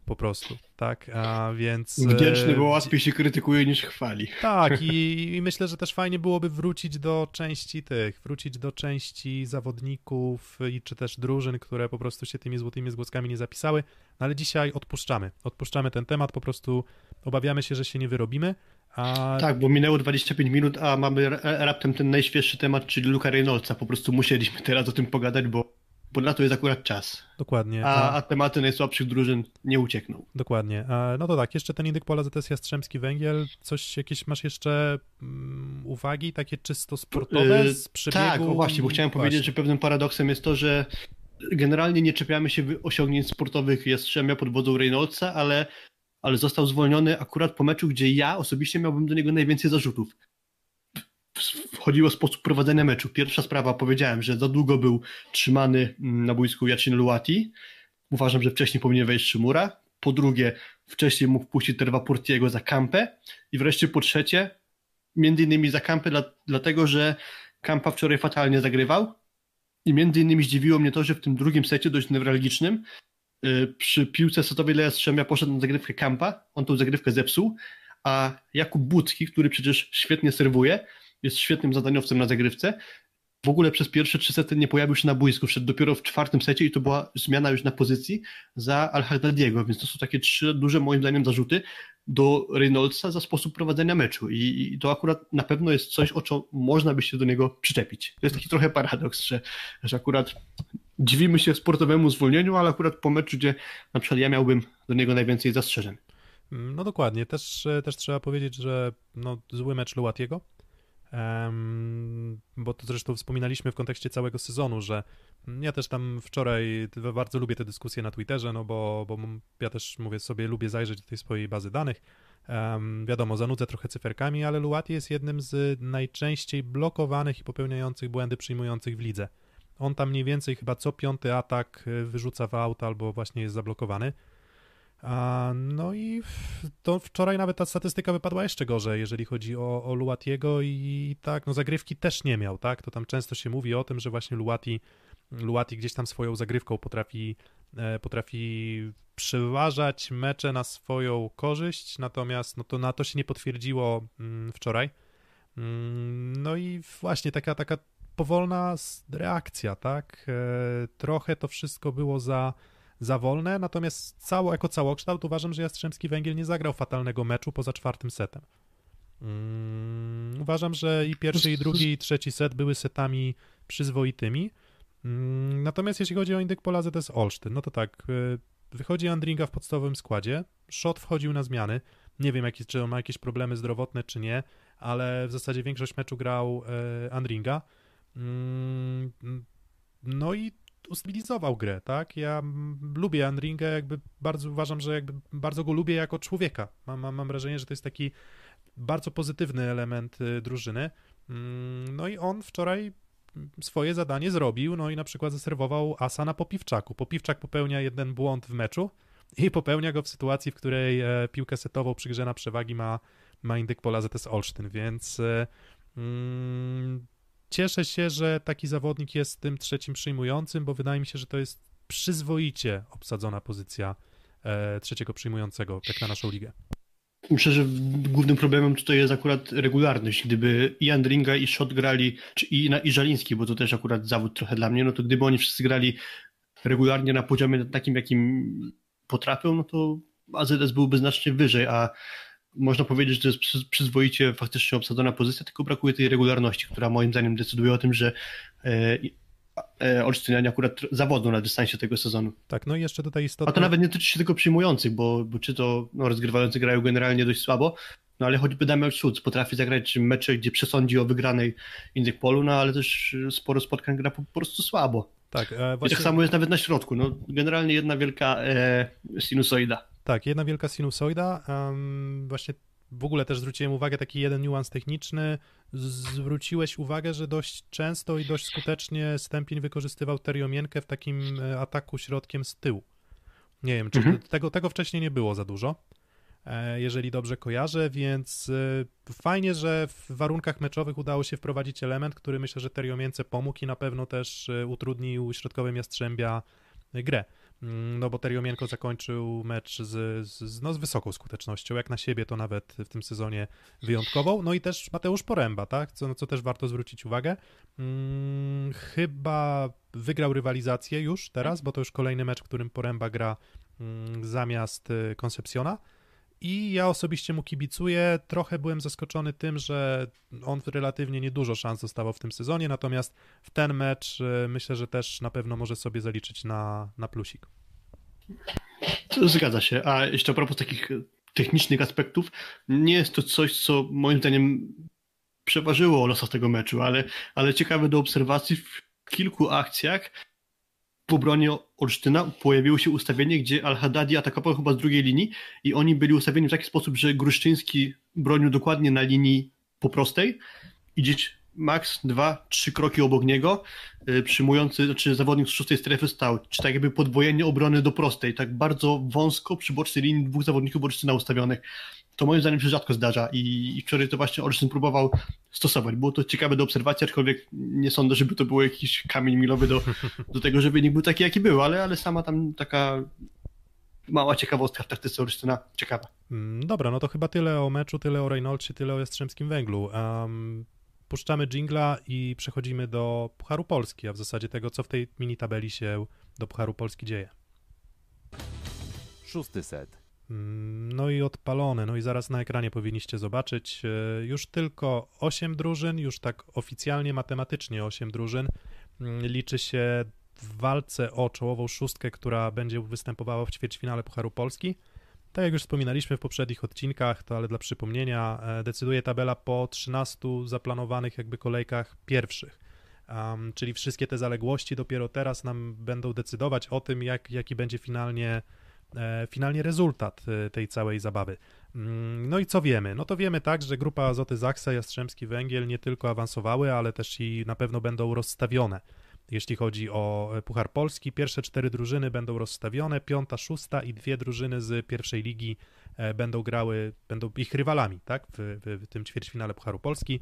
po prostu, tak, a więc... Wdzięczny, bo e, łatwiej się krytykuje niż chwali. Tak, i, i myślę, że też fajnie byłoby wrócić do części tych, wrócić do części zawodników i czy też drużyn, które po prostu się tymi złotymi zgłoskami nie zapisały, no ale dzisiaj odpuszczamy, odpuszczamy ten temat, po prostu obawiamy się, że się nie wyrobimy, a... Tak, bo minęło 25 minut, a mamy raptem ten najświeższy temat, czyli Luka Reynoldsa. Po prostu musieliśmy teraz o tym pogadać, bo, bo na to jest akurat czas. Dokładnie. A, a tematy najsłabszych drużyn nie uciekną. Dokładnie. No to tak, jeszcze ten indyk pola ZS Jastrzębski Węgiel. Coś, jakieś masz jeszcze um, uwagi takie czysto sportowe yy, z przebiegu? Tak, o właśnie, bo chciałem właśnie. powiedzieć, że pewnym paradoksem jest to, że generalnie nie czepiamy się osiągnięć sportowych Jastrzębia pod wodą Reynoldsa, ale ale został zwolniony akurat po meczu, gdzie ja osobiście miałbym do niego najwięcej zarzutów. Chodziło o sposób prowadzenia meczu. Pierwsza sprawa, powiedziałem, że za długo był trzymany mm, na boisku Jacin Luati. Uważam, że wcześniej powinien wejść Szymura. Po drugie, wcześniej mógł puścić Terwa Portiego za kampę. I wreszcie po trzecie, między innymi za kampę, dla, dlatego że Kampa wczoraj fatalnie zagrywał. I między innymi zdziwiło mnie to, że w tym drugim secie, dość newralgicznym, Y, przy piłce setowej Leja Strzemia poszedł na zagrywkę Kampa, on tą zagrywkę zepsuł, a Jakub Bucki, który przecież świetnie serwuje, jest świetnym zadaniowcem na zagrywce, w ogóle przez pierwsze trzy sety nie pojawił się na boisku, wszedł dopiero w czwartym secie i to była zmiana już na pozycji za Al-Haddadiego, więc to są takie trzy duże moim zdaniem zarzuty do Reynoldsa za sposób prowadzenia meczu I, i to akurat na pewno jest coś, o co można by się do niego przyczepić. To jest taki trochę paradoks, że, że akurat dziwimy się sportowemu zwolnieniu, ale akurat po meczu, gdzie na przykład ja miałbym do niego najwięcej zastrzeżeń. No dokładnie, też, też trzeba powiedzieć, że no, zły mecz Luatiego, um, bo to zresztą wspominaliśmy w kontekście całego sezonu, że ja też tam wczoraj bardzo lubię te dyskusje na Twitterze, no bo, bo ja też mówię sobie, lubię zajrzeć do tej swojej bazy danych. Um, wiadomo, zanudzę trochę cyferkami, ale Luati jest jednym z najczęściej blokowanych i popełniających błędy przyjmujących w lidze. On tam mniej więcej chyba co piąty atak y, wyrzuca w aut albo właśnie jest zablokowany. A, no i to wczoraj nawet ta statystyka wypadła jeszcze gorzej, jeżeli chodzi o, o Luatiego i tak, no zagrywki też nie miał, tak? To tam często się mówi o tym, że właśnie Luati, Luati gdzieś tam swoją zagrywką potrafi, e, potrafi przeważać mecze na swoją korzyść, natomiast no to na to się nie potwierdziło mm, wczoraj. Mm, no i właśnie taka, taka powolna reakcja, tak? E, trochę to wszystko było za, za wolne, natomiast cało, jako całokształt uważam, że Jastrzębski Węgiel nie zagrał fatalnego meczu poza czwartym setem. Mm, uważam, że i pierwszy, i drugi, i trzeci set były setami przyzwoitymi. Mm, natomiast jeśli chodzi o indyk Polazy, to jest Olsztyn. No to tak, e, wychodzi Andringa w podstawowym składzie, Szot wchodził na zmiany. Nie wiem, jaki, czy on ma jakieś problemy zdrowotne, czy nie, ale w zasadzie większość meczu grał e, Andringa. Mm, no i ustabilizował grę, tak? Ja lubię Andringę, jakby bardzo uważam, że jakby bardzo go lubię jako człowieka. Mam, mam, mam wrażenie, że to jest taki bardzo pozytywny element y, drużyny. Mm, no i on wczoraj swoje zadanie zrobił, no i na przykład zaserwował asa na Popiwczaku. Popiwczak popełnia jeden błąd w meczu i popełnia go w sytuacji, w której e, piłkę setową przy grze na przewagi ma, ma indyk pola ZS Olsztyn, więc e, mm, cieszę się, że taki zawodnik jest tym trzecim przyjmującym, bo wydaje mi się, że to jest przyzwoicie obsadzona pozycja e, trzeciego przyjmującego, tak na naszą ligę. Myślę, że głównym problemem tutaj jest akurat regularność. Gdyby i Andringa, i Szot grali, czy i, i Żaliński, bo to też akurat zawód trochę dla mnie, no to gdyby oni wszyscy grali regularnie na poziomie takim, jakim potrafią, no to AZS byłby znacznie wyżej, a można powiedzieć, że to jest przyzwoicie faktycznie obsadzona pozycja, tylko brakuje tej regularności, która moim zdaniem decyduje o tym, że e, e, Olsztynianie akurat zawodzą na dystansie tego sezonu. Tak, no i jeszcze tutaj istotne... A to nawet nie tyczy się tylko przyjmujących, bo, bo czy to no, rozgrywający grają generalnie dość słabo, no ale choćby Damian Schulz potrafi zagrać mecze, gdzie przesądzi o wygranej innych polu, no ale też sporo spotkań gra po, po prostu słabo. Tak, właśnie... I tak samo jest nawet na środku. No, generalnie jedna wielka e, sinusoida. Tak, jedna wielka sinusoida. Um, właśnie w ogóle też zwróciłem uwagę taki jeden niuans techniczny. Zwróciłeś uwagę, że dość często i dość skutecznie Stępień wykorzystywał teriomienkę w takim e, ataku środkiem z tyłu. Nie wiem, czy mhm. tego, tego wcześniej nie było za dużo, e, jeżeli dobrze kojarzę, więc e, fajnie, że w warunkach meczowych udało się wprowadzić element, który myślę, że teriomience pomógł i na pewno też utrudnił środkowym Jastrzębia grę. Mm, no bo Teriomienko zakończył mecz z, z, no, z wysoką skutecznością, jak na siebie to nawet w tym sezonie wyjątkową, no i też Mateusz Poręba, tak, co, no, co też warto zwrócić uwagę, hmm, chyba wygrał rywalizację już teraz, bo to już kolejny mecz, w którym Poręba gra hmm, zamiast Koncepcjona, i ja osobiście mu kibicuję. Trochę byłem zaskoczony tym, że on relatywnie niedużo szans dostawał w tym sezonie, natomiast w ten mecz e, myślę, że też na pewno może sobie zaliczyć na, na plusik. Zgadza się. A jeszcze a propos takich technicznych aspektów, nie jest to coś, co moim zdaniem przeważyło o losach tego meczu, ale, ale ciekawe do obserwacji w kilku akcjach w obronie Olsztyna pojawiło się ustawienie, gdzie Al-Haddadi atakował chyba z drugiej linii i oni byli ustawieni w taki sposób, że Gruszczyński bronił dokładnie na linii po prostej i gdzieś max dwa, trzy kroki obok niego yy, przyjmujący, znaczy zawodnik z szóstej strefy stał, czy tak jakby podwojenie obrony do prostej, tak bardzo wąsko przy bocznej linii dwóch zawodników Olsztyna ustawionych to moim zdaniem się rzadko zdarza i, i wczoraj to właśnie Olsztyn próbował stosować. Było to ciekawe do obserwacji, aczkolwiek nie sądzę, żeby to był jakiś kamień milowy do, do tego, żeby wynik był taki, jaki był, ale, ale sama tam taka mała ciekawostka w taktyce Olsztyna, ciekawa. Mm, dobra, no to chyba tyle o meczu, tyle o Reynoldsie, tyle o Jastrzębskim Węglu. Um, puszczamy jingla i przechodzimy do Pucharu Polski, a w zasadzie tego, co w tej mini tabeli się do Pucharu Polski dzieje. Szósty set. Mm, no i odpalone, no i zaraz na ekranie powinniście zobaczyć e, już tylko 8 drużyn, już tak oficjalnie, matematycznie 8 drużyn. Mm, liczy się w walce o czołową szóstkę, która będzie występowała w ćwierćfinale Pucharu Polski. Tak jak już wspominaliśmy w poprzednich odcinkach, to ale dla przypomnienia, e, decyduje tabela po 13 zaplanowanych jakby kolejkach pierwszych. Um, czyli wszystkie te zaległości dopiero teraz nam będą decydować o tym, jak, jaki będzie finalnie E, finalnie rezultat e, tej całej zabawy. Mm, no i co wiemy? No to wiemy tak, że grupa Azoty Zaksa, Jastrzębski Węgiel nie tylko awansowały, ale też i na pewno będą rozstawione. Jeśli chodzi o e, Puchar Polski, pierwsze cztery drużyny będą rozstawione, piąta, szósta i dwie drużyny z pierwszej ligi będą grały, będą ich rywalami, tak, w, w, w tym ćwierćfinale Pucharu Polski.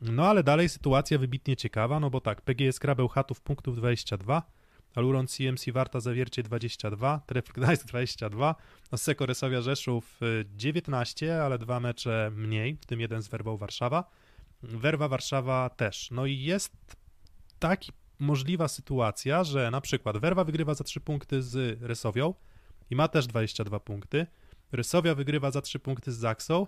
No ale dalej sytuacja wybitnie ciekawa, no bo tak, PGS Krabeł Chatów punktów 22, Aluron CMC Warta Zawiercie 22, Trefl Gdańsk 22, Seko Resowia Rzeszów 19, y, ale dwa mecze mniej, w tym jeden z Werwą Warszawa. Werwa Warszawa też. No i jest taki możliwa sytuacja, że na przykład Werwa wygrywa za 3 punkty z Resowią i ma też 22 punkty. Rysowia wygrywa za 3 punkty z Zaksą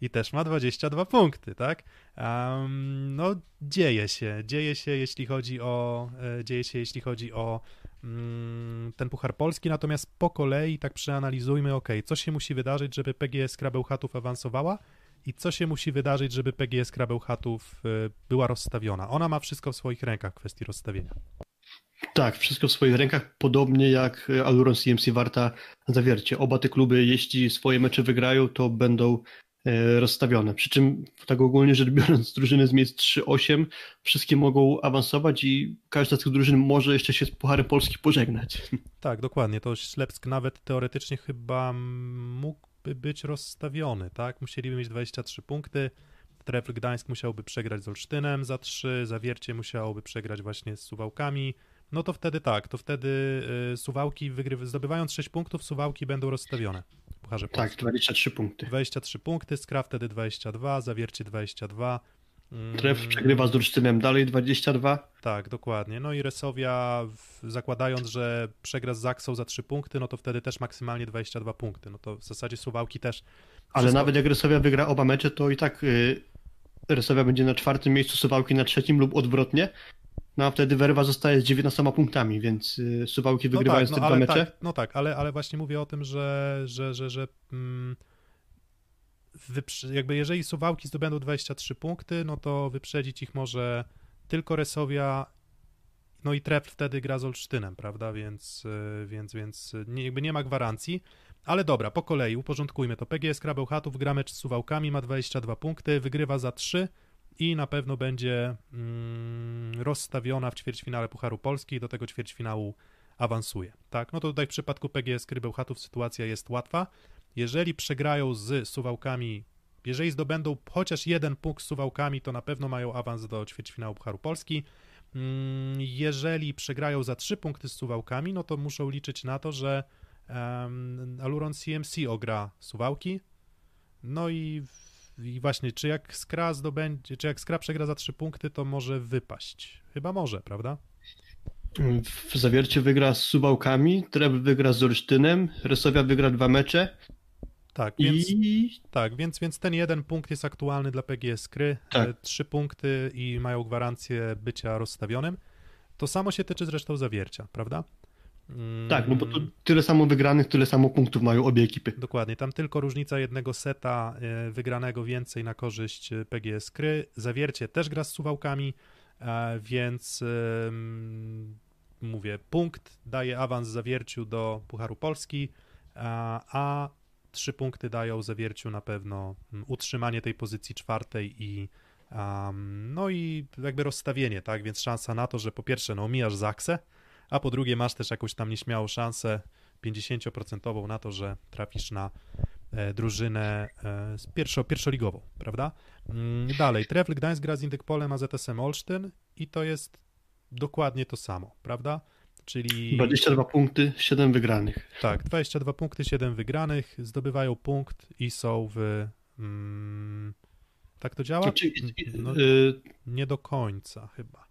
i też ma 22 punkty, tak? Um, no, dzieje się, dzieje się, jeśli chodzi o, e, dzieje się, jeśli chodzi o mm, ten Puchar Polski, natomiast po kolei tak przeanalizujmy, ok, co się musi wydarzyć, żeby PGS Krabełchatów awansowała i co się musi wydarzyć, żeby PGS Krabełchatów e, była rozstawiona. Ona ma wszystko w swoich rękach w kwestii rozstawienia. Tak, wszystko w swoich rękach, podobnie jak Aluron CMC Warta Zawiercie. Oba te kluby, jeśli swoje mecze wygrają, to będą E, rozstawione. Przy czym tak ogólnie rzecz biorąc, drużyny z miejsc 3-8 wszystkie mogą awansować i każda z tych drużyn może jeszcze się z Pucharem Polski pożegnać. Tak, dokładnie. To Ślepsk nawet teoretycznie chyba być rozstawiony, tak? Musieliby mieć 23 punkty. Trefl Gdańsk musiałby przegrać z Olsztynem za 3, Zawiercie musiałoby przegrać właśnie z Suwałkami. No to wtedy tak, to wtedy y, Suwałki wygrywa, zdobywając 6 punktów, Suwałki będą rozstawione. Pucharze Tak, 23 punkty. 23 punkty, Skra wtedy 22, Zawiercie 22. Tref przegrywa z Olsztynem dalej 22. Tak, dokładnie. No i Resowia, zakładając, że przegra z Zaksą za 3 punkty, no to wtedy też maksymalnie 22 punkty. No to w zasadzie Suwałki też. Ale wszystko... nawet jak Resowia wygra oba mecze, to i tak y, Resowia będzie na czwartym miejscu, Suwałki na trzecim lub odwrotnie. No a wtedy Werwa zostaje z 19 punktami, więc y, Suwałki wygrywają no tak, no, te dwa mecze. Tak, no tak, ale, ale właśnie mówię o tym, że, że, że, że mm, jakby jeżeli Suwałki zdobędą 23 punkty, no to wyprzedzić ich może tylko Resowia, no i Tref wtedy gra z Olsztynem, prawda, więc, y, więc, więc nie, jakby nie ma gwarancji. Ale dobra, po kolei uporządkujmy to. PGS Krabełchatów gra mecz z Suwałkami, ma 22 punkty, wygrywa za 3, i na pewno będzie mm, rozstawiona w ćwierćfinale Pucharu Polski i do tego ćwierćfinału awansuje. Tak, no to tutaj w przypadku PGS Krybełchatów sytuacja jest łatwa. Jeżeli przegrają z Suwałkami, jeżeli zdobędą chociaż jeden punkt z Suwałkami, to na pewno mają awans do ćwierćfinału Pucharu Polski. Mm, jeżeli przegrają za 3 punkty z Suwałkami, no to muszą liczyć na to, że um, Aluron CMC ogra Suwałki. No i, i właśnie, czy jak Skra zdobędzie, czy jak Skra przegra za 3 punkty, to może wypaść. Chyba może, prawda? W zawiercie wygra z Suwałkami, Treb wygra z Olsztynem, Resowia wygra dwa mecze. Tak, więc, I tak więc, więc ten jeden punkt jest aktualny dla PGS Kry. Tak. E, Trzy punkty i mają gwarancję bycia rozstawionym. To samo się tyczy zresztą zawiercia, prawda? Mm, tak, no bo tu tyle samo wygranych, tyle samo punktów mają obie ekipy. Dokładnie, tam tylko różnica jednego seta e, wygranego więcej na korzyść e, PGS Kry. Zawiercie też gra z Suwałkami, więc mówię, punkt daje awans zawierciu do Pucharu Polski, a trzy punkty dają zawierciu na pewno mm, utrzymanie tej pozycji czwartej i um, no i jakby rozstawienie, tak, więc szansa na to, że po pierwsze no omijasz Zaksę, a po drugie masz też jakąś tam nieśmiałą szansę 50% na to, że trafisz na e, drużynę e, pierwszo, pierwszoligową, prawda? Mm, Dalej, Trefl Gdańsk gra z Indykpolem, a ZSM Olsztyn i to jest dokładnie to samo, prawda? Czyli 22 punkty, 7 wygranych. tak, 22 punkty, 7 wygranych, zdobywają punkt i są w mm, tak to działa? Znaczy, No, y, nie do końca chyba.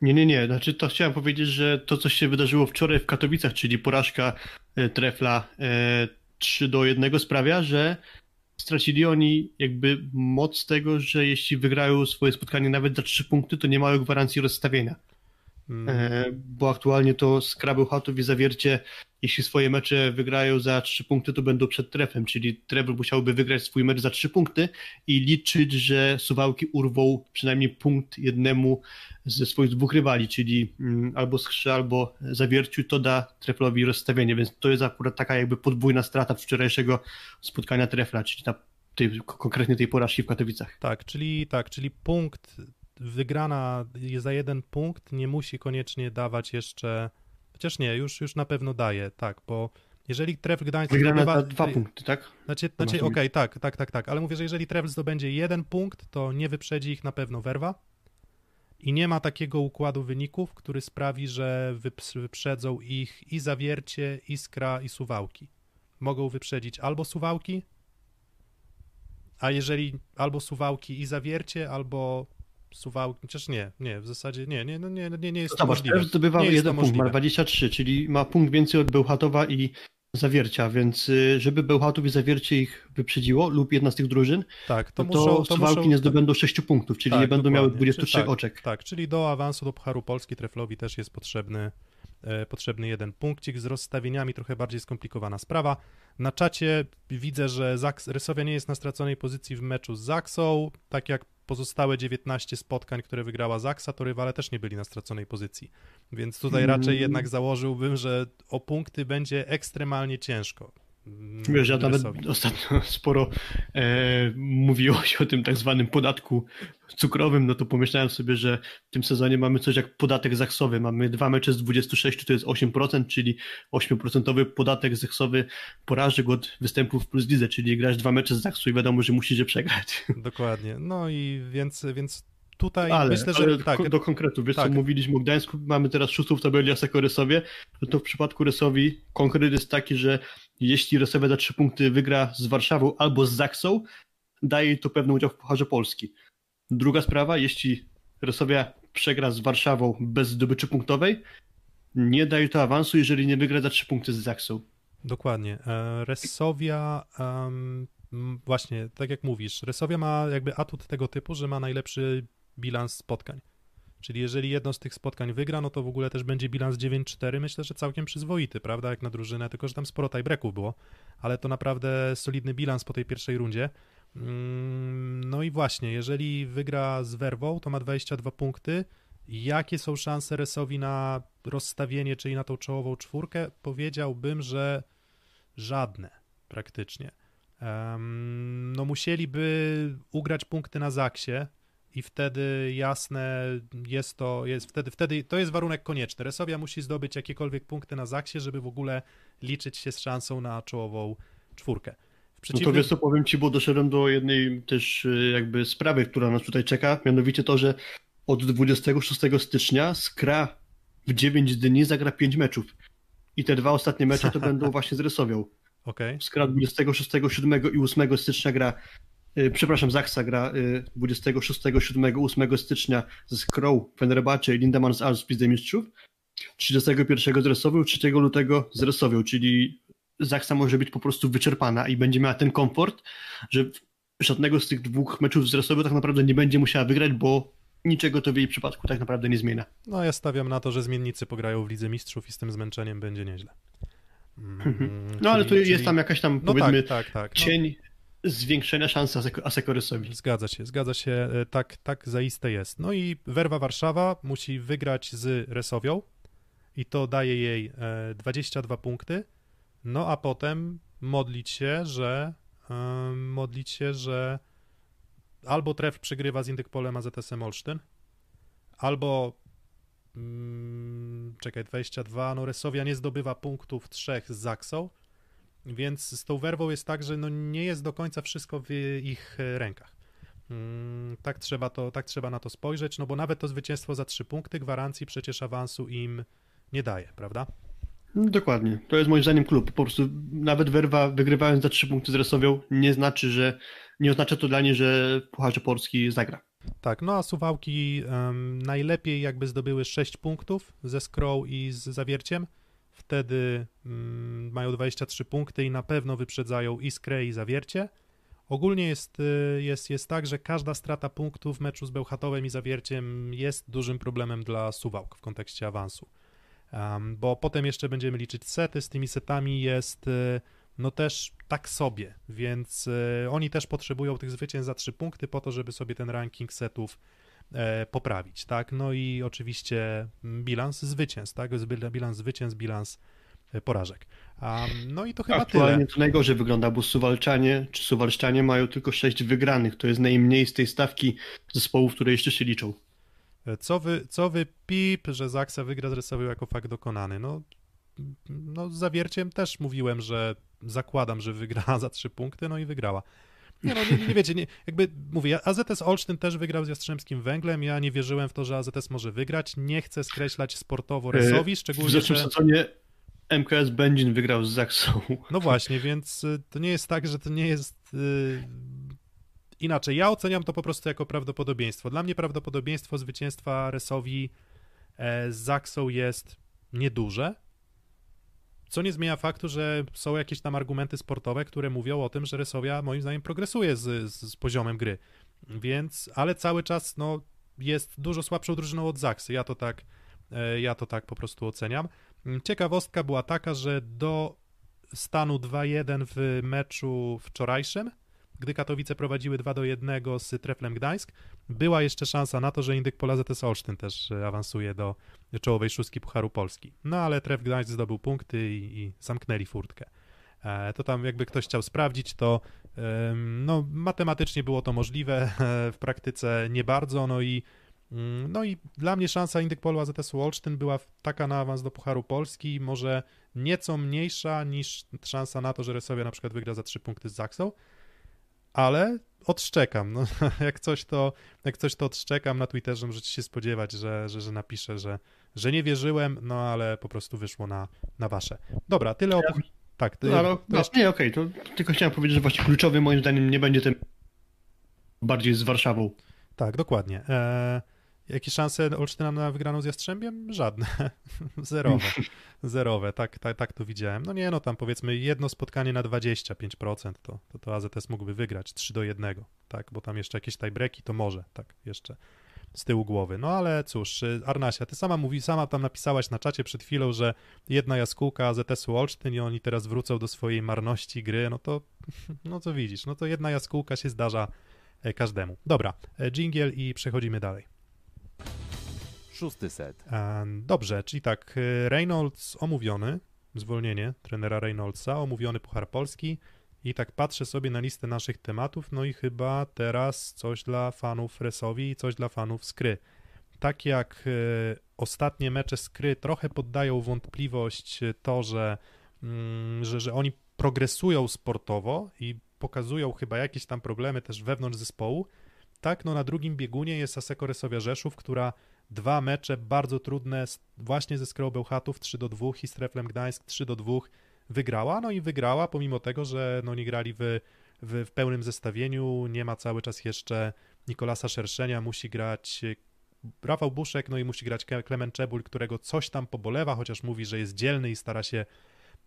nie, nie, nie. Znaczy to chciałem powiedzieć, że to, co się wydarzyło wczoraj w Katowicach, czyli porażka e, Trefla e, 3 do 1 sprawia, że stracili oni jakby moc tego, że jeśli wygrają swoje spotkanie nawet za 3 punkty, to nie mają gwarancji rozstawienia. E, bo aktualnie to Skrabeł Chatów i Zawiercie, jeśli swoje mecze wygrają za 3 punkty, to będą przed trefem, czyli Trefl musiałby wygrać swój mecz za 3 punkty i liczyć, że Suwałki urwą przynajmniej punkt jednemu ze swoich dwóch rywali, czyli mm, albo Skrze, albo Zawierciu, to da Treflowi rozstawienie, więc to jest akurat taka jakby podwójna strata wczorajszego spotkania Trefla, czyli ta, tej, konkretnie tej porażki w Katowicach. Tak, czyli tak, czyli punkt wygrana za jeden punkt nie musi koniecznie dawać jeszcze. Chociaż nie, już, już na pewno daje, tak, bo jeżeli Tref Gdańsk Wygrana zdobywa- dwa punkty, tak? Znaczy, znaczy okej, tak, tak, tak, tak, ale mówię, że jeżeli Tref zdobędzie jeden punkt, to nie wyprzedzi ich na pewno Werwa i nie ma takiego układu wyników, który sprawi, że wyprzedzą ich i Zawiercie, i Skra, i Suwałki. Mogą wyprzedzić albo Suwałki, a jeżeli albo Suwałki i Zawiercie, albo Suwałki, chociaż nie, nie, w zasadzie nie, nie, no nie, nie, nie jest to Zobacz, możliwe. Tref zdobywa Nie jeden punkt, ma możliwe. 23, czyli ma punkt więcej od Bełchatowa i Zawiercia, więc y, żeby Bełchatów i Zawiercie ich wyprzedziło lub jedna z tych drużyn, Tak, to to, muszą, to Suwałki muszą, nie zdobędą 6 punktów, czyli Tak, nie będą miały dokładnie. 23 Czy- tak, oczek. Tak, czyli do awansu do Pucharu Polski Treflowi też jest potrzebny, e, potrzebny jeden punkcik. Z rozstawieniami trochę bardziej skomplikowana sprawa. Na czacie widzę, że Zaks, Rysowia nie jest na straconej pozycji w meczu z Zaksą, tak jak pozostałe 19 spotkań, które wygrała Zaksa, to rywale też nie byli na straconej pozycji. Więc tutaj Mm. raczej jednak założyłbym, że o punkty będzie ekstremalnie ciężko. Mm, Wiesz, ja nawet ostatnio sporo e, mówiło się o tym tak zwanym podatku cukrowym, no to pomyślałem sobie, że w tym sezonie mamy coś jak podatek zaksowy. Mamy dwa mecze z 26, to jest 8%, czyli 8% podatek zaksowy porażek od występów w plus lidze, czyli grasz dwa mecze z zaksu i wiadomo, że musisz je przegrać. Dokładnie. No i więc, więc tutaj Ale, myślę, że ale tak, ko- do konkretu, wiesz tak. co mówiliśmy o Gdańsku, mamy teraz szóstą w tabeli Aseko Rysowie, no to w przypadku Rysowi konkret jest taki, że jeśli Rysowia za trzy punkty wygra z Warszawą albo z Zaksą, daje to pewny udział w Pucharze Polski. Druga sprawa, jeśli Rysowia przegra z Warszawą bez zdobyczy punktowej, nie daje to awansu, jeżeli nie wygra za trzy punkty z Zaksą. Dokładnie. E, Resowia, em, m, właśnie, tak jak mówisz, Resowia ma jakby atut tego typu, że ma najlepszy bilans spotkań. Czyli jeżeli jedno z tych spotkań wygra, no to w ogóle też będzie bilans 9-4, myślę, że całkiem przyzwoity, prawda, jak na drużynę, tylko że tam sporo tiebreaków było, ale to naprawdę solidny bilans po tej pierwszej rundzie. Mm, No i właśnie, jeżeli wygra z Werwą, to ma 22 punkty. Jakie są szanse Resowi na rozstawienie, czyli na tą czołową czwórkę? Powiedziałbym, że żadne praktycznie. No musieliby ugrać punkty na Zaksie i wtedy jasne jest to, jest wtedy, wtedy to jest warunek konieczny. Resowia musi zdobyć jakiekolwiek punkty na Zaksie, żeby w ogóle liczyć się z szansą na czołową czwórkę. W No to przeciwnym... wiesz co, powiem Ci, bo doszedłem do jednej też y, jakby sprawy, która nas tutaj czeka, mianowicie to, że od 26 stycznia Skra w 9 dni zagra 5 meczów. I te dwa ostatnie mecze to będą właśnie z Rysowią. Okej. Skra 26, 7 i 8 stycznia gra, przepraszam, Zaksa gra y, 26, 7, 8 stycznia ze Skrą, Fenerbahce i Lindemann z Alps Mistrzów. 31 z Rysowią, 3 lutego z Rysowią, czyli Zaksa może być po prostu wyczerpana i będzie miała ten komfort, że żadnego z tych dwóch meczów z Rysowią tak naprawdę nie będzie musiała wygrać, bo niczego to w jej przypadku tak naprawdę nie zmienia. No ja stawiam na to, że zmiennicy pograją w Lidze Mistrzów i z tym zmęczeniem będzie nieźle. Mm, No ale czyli- tu jest czyli- tam jakaś tam, No powiedzmy, tak, tak, tak. No, cień zwiększenia szans Aseko- Asekorysowi. Zgadza się, zgadza się, e, tak, tak zaiste jest. No i Werwa Warszawa musi wygrać z Resowią i to daje jej e, 22 punkty, no a potem modlić się, że e, modlić się, że albo Tref przegrywa z Indykpolem AZS-em Olsztyn, albo mm, czekaj, 22, no Resowia nie zdobywa punktów trzech z Zaksą, więc z tą werwą jest tak, że no nie jest do końca wszystko w ich e, rękach. Mm, Tak trzeba, to, tak trzeba na to spojrzeć, no bo nawet to zwycięstwo za trzy punkty gwarancji przecież awansu im nie daje, prawda? Dokładnie. To jest moim zdaniem klub. Po prostu nawet Werwa wygrywając za trzy punkty z Resowią nie znaczy, że nie oznacza to dla niej, że Pucharze Polski zagra. Tak, no a Suwałki em, najlepiej jakby zdobyły 6 punktów ze Skrą i z Zawierciem. Wtedy mm, mają 23 punkty i na pewno wyprzedzają i Skrę i Zawiercie. Ogólnie jest, y, jest, jest tak, że każda strata punktów w meczu z Bełchatowem i Zawierciem jest dużym problemem dla Suwałk w kontekście awansu. Em, bo potem jeszcze będziemy liczyć sety, z tymi setami jest y, no też tak sobie, więc y, oni też potrzebują tych zwycięstw za trzy punkty po to, żeby sobie ten ranking setów poprawić, tak? No i oczywiście bilans zwycięstw, tak? Bilans zwycięstw, bilans e, porażek. Um, no i to chyba Aktualnie tyle. to najgorzej wygląda, bo Suwalczanie czy Suwalszczanie mają tylko sześć wygranych. To jest najmniej z tej stawki zespołów, które jeszcze się liczą. E, Co wy, co wy pip, że Zaksa wygra z Resowią jako fakt dokonany? No, no z Zawierciem też mówiłem, że zakładam, że wygra za trzy punkty, no i wygrała. Nie no, nie, nie wiecie, nie, jakby mówię, AZS Olsztyn też wygrał z Jastrzębskim Węglem, ja nie wierzyłem w to, że AZS może wygrać, nie chcę skreślać sportowo Resowi, E, W szczególnie, zeszłym że... sezonie MKS Będzin wygrał z Zaksą. No właśnie, więc y, to nie jest tak, że to nie jest y, inaczej. Ja oceniam to po prostu jako prawdopodobieństwo. Dla mnie prawdopodobieństwo zwycięstwa Resowi e, z Zaksą jest nieduże, co nie zmienia faktu, że są jakieś tam argumenty sportowe, które mówią o tym, że Resowia moim zdaniem progresuje z, z, z poziomem gry. Więc, ale cały czas no, jest dużo słabszą drużyną od Zaksy. Ja to tak, e, ja to tak po prostu oceniam. Mm, Ciekawostka była taka, że do stanu 2-1 w meczu wczorajszym, gdy Katowice prowadziły 2 do 1 z Treflem Gdańsk, była jeszcze szansa na to, że Indyk Pola ZS Olsztyn też e, awansuje do czołowej szóstki Pucharu Polski. No ale Tref Gdańsk zdobył punkty i, i zamknęli furtkę. E, to tam jakby ktoś chciał sprawdzić, to no matematycznie było to możliwe, w praktyce nie bardzo, no i mm, no i dla mnie szansa Indyk Polu AZS-u Olsztyn była taka na awans do Pucharu Polski, może nieco mniejsza niż szansa na to, że Resowia na przykład wygra za trzy punkty z Zaksą, ale odszczekam. No, jak, coś to, jak coś to odszczekam na Twitterze, możecie się spodziewać, że, że, że napiszę, że, że nie wierzyłem, no ale po prostu wyszło na, na wasze. Dobra, tyle o... Tak, ty, No, ale, no, jeszcze- nie, okej, to tylko chciałem powiedzieć, że właśnie kluczowy moim zdaniem nie będzie ten bardziej z Warszawą. tak, dokładnie. E, jakie szanse Olsztyna na wygraną z Jastrzębiem? Żadne. Zerowe. Zerowe, tak, tak, tak to widziałem. No nie, no tam powiedzmy jedno spotkanie na 25%, to, to, to AZS mógłby wygrać 3 do 1, tak, bo tam jeszcze jakieś tiebreaki to może, tak, jeszcze z tyłu głowy. No ale cóż, y, Arnasia, ty sama mówi, sama tam napisałaś na czacie przed chwilą, że jedna jaskółka AZS-u Olsztyn i oni teraz wrócą do swojej marności gry, no to, no co widzisz, no to jedna jaskółka się zdarza e, każdemu. Dobra, e, dżingiel i przechodzimy dalej. Szósty set. E, Dobrze, czyli tak, e, Reynolds omówiony, zwolnienie trenera Reynoldsa, omówiony Puchar Polski i tak patrzę sobie na listę naszych tematów, no i chyba teraz coś dla fanów Resowi i coś dla fanów Skry. Tak jak e, ostatnie mecze Skry trochę poddają wątpliwość to, że, mm, że, że oni progresują sportowo i pokazują chyba jakieś tam problemy też wewnątrz zespołu, tak, no na drugim biegunie jest Aseko Resowia Rzeszów, która dwa mecze bardzo trudne właśnie ze Skrą Bełchatów 3 do 2 i z Treflem Gdańsk 3 do 2 wygrała, no i wygrała pomimo tego, że no nie grali w, w, w pełnym zestawieniu, nie ma cały czas jeszcze Nikolasa Szerszenia, musi grać Rafał Buszek, no i musi grać Klement Czebul, którego coś tam pobolewa, chociaż mówi, że jest dzielny i stara się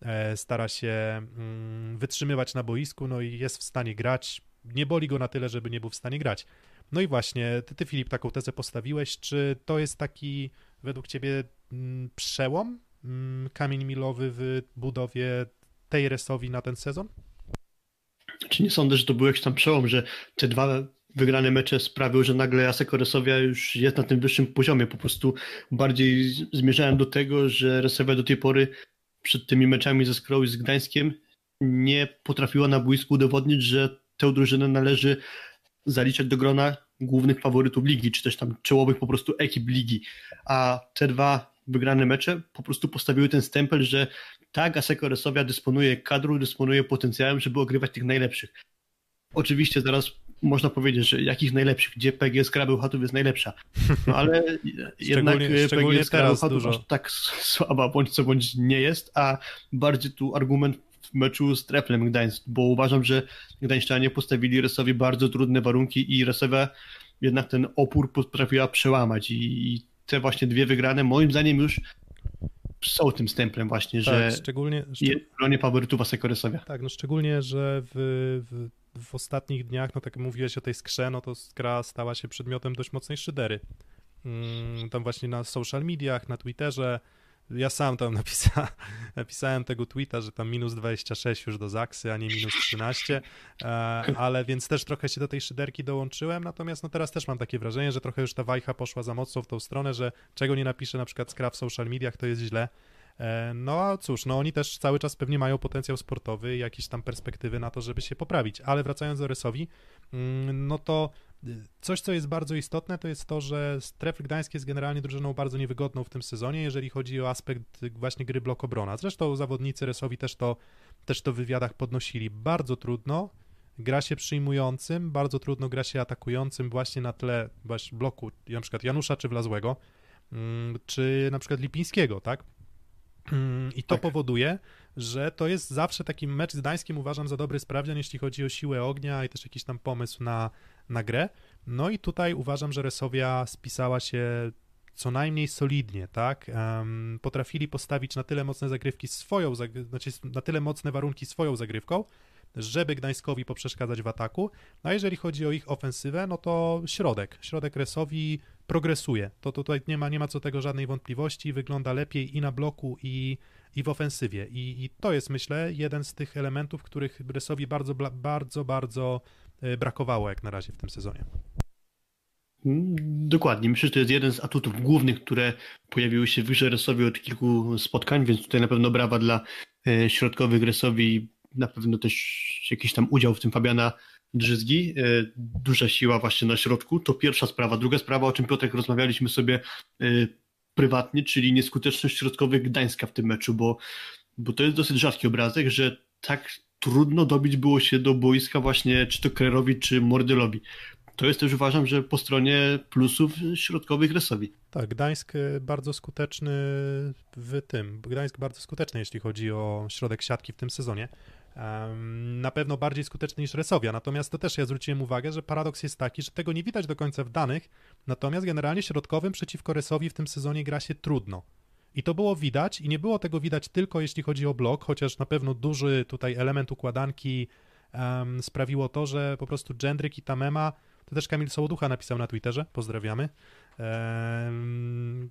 e, stara się mm, wytrzymywać na boisku, no i jest w stanie grać. Nie boli go na tyle, żeby nie był w stanie grać. No i właśnie, ty, ty Filip, taką tezę postawiłeś. Czy to jest taki według ciebie mm, przełom, mm, kamień milowy w budowie tej resowi na ten sezon? Czy nie sądzę, że to był jakiś tam przełom, że te dwa wygrane mecze sprawiły, że nagle Aseko Resowia już jest na tym wyższym poziomie. Po prostu bardziej zmierzałem do tego, że Resowia do tej pory przed tymi meczami ze Skrą i z Gdańskiem nie potrafiła na boisku udowodnić, że tę drużynę należy zaliczać do grona głównych faworytów ligi, czy też tam czołowych po prostu ekip ligi. A te dwa wygrane mecze po prostu postawiły ten stempel, że tak, Aseko Resowia dysponuje kadrą, dysponuje potencjałem, żeby ogrywać tych najlepszych. Oczywiście zaraz można powiedzieć, że jakich najlepszych, gdzie PGS Krabełchatów jest najlepsza. No ale jednak szczególnie PGS Krabełchatów aż tak słaba bądź co bądź nie jest, a bardziej tu argument w meczu z Treflem Gdańsk, bo uważam, że Gdańszczanie postawili Resowi bardzo trudne warunki i Resowa jednak ten opór potrafiła przełamać i te właśnie dwie wygrane moim zdaniem już są tym stemplem właśnie, tak, że szczególnie, jest w gronie faworytów Aseko Resowia. Tak, no szczególnie, że w, w w ostatnich dniach, no tak jak mówiłeś o tej skrze, no to skra stała się przedmiotem dość mocnej szydery. Mm, tam właśnie na social mediach, na Twitterze, ja sam tam napisa, napisałem tego tweeta, że tam minus 26 już do Zaksy, a nie minus 13, e, ale więc też trochę się do tej szyderki dołączyłem, natomiast no teraz też mam takie wrażenie, że trochę już ta wajcha poszła za mocno w tą stronę, że czego nie napiszę na przykład skra w social mediach, to jest źle, E, no a cóż, no oni też cały czas pewnie mają potencjał sportowy i jakieś tam perspektywy na to, żeby się poprawić. Ale wracając do Rysowi, mm, no to coś, co jest bardzo istotne, to jest to, że Strefl Gdańsk jest generalnie drużyną bardzo niewygodną w tym sezonie, jeżeli chodzi o aspekt właśnie gry blok obrona. Zresztą zawodnicy Rysowi też to, też to w wywiadach podnosili. Bardzo trudno gra się przyjmującym, bardzo trudno gra się atakującym właśnie na tle właśnie bloku, na przykład Janusza czy Wlazłego, mm, czy na przykład Lipińskiego, tak? Mm, I to tak. powoduje, że to jest zawsze taki mecz z Gdańskiem uważam za dobry sprawdzian, jeśli chodzi o siłę ognia i też jakiś tam pomysł na, na grę. No i tutaj uważam, że Resowia spisała się co najmniej solidnie, tak? Potrafili postawić na tyle mocne zagrywki swoją, znaczy na tyle mocne warunki swoją zagrywką, żeby Gdańskowi poprzeszkadzać w ataku. No a jeżeli chodzi o ich ofensywę, no to środek. Środek Resowi progresuje. To, to tutaj nie ma, nie ma co tego żadnej wątpliwości. Wygląda lepiej i na bloku, i, i w ofensywie. I, I to jest, myślę, jeden z tych elementów, których Resowi bardzo, bardzo, bardzo brakowało jak na razie w tym sezonie. Mm, dokładnie. Myślę, że to jest jeden z atutów głównych, które pojawiły się wyżej Resowi od kilku spotkań, więc tutaj na pewno brawa dla e, środkowych Resowi na pewno też jakiś tam udział w tym Fabiana Drzyzgi, e, duża siła właśnie na środku, to pierwsza sprawa. Druga sprawa, o czym Piotrek rozmawialiśmy sobie e, prywatnie, czyli nieskuteczność środkowych Gdańska w tym meczu, bo, bo to jest dosyć rzadki obrazek, że tak trudno dobić było się do boiska właśnie czy to Krerowi, czy Mordylowi. To jest też uważam, że po stronie plusów środkowych Resowi. Tak, Gdańsk e, bardzo skuteczny w tym. Gdańsk bardzo skuteczny, jeśli chodzi o środek siatki w tym sezonie na pewno bardziej skuteczny niż Resowia. Natomiast to też ja zwróciłem uwagę, że paradoks jest taki, że tego nie widać do końca w danych, natomiast generalnie środkowym przeciwko Resowi w tym sezonie gra się trudno. I to było widać i nie było tego widać tylko jeśli chodzi o blok, chociaż na pewno duży tutaj element układanki um, sprawiło to, że po prostu Jendryk i Tamema, to też Kamil Sołoducha napisał na Twitterze, pozdrawiamy, um,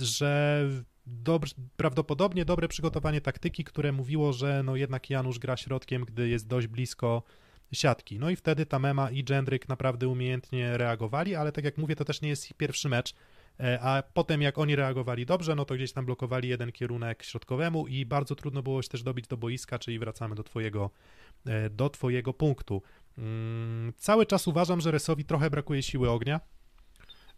że dobrze, prawdopodobnie dobre przygotowanie taktyki, które mówiło, że no jednak Janusz gra środkiem, gdy jest dość blisko siatki. No i wtedy Tamema i Jendryk naprawdę umiejętnie reagowali, ale tak jak mówię, to też nie jest ich pierwszy mecz, a potem jak oni reagowali dobrze, no to gdzieś tam blokowali jeden kierunek środkowemu i bardzo trudno było się też dobić do boiska, czyli wracamy do twojego, e, do twojego punktu. Mm, cały czas uważam, że Resowi trochę brakuje siły ognia,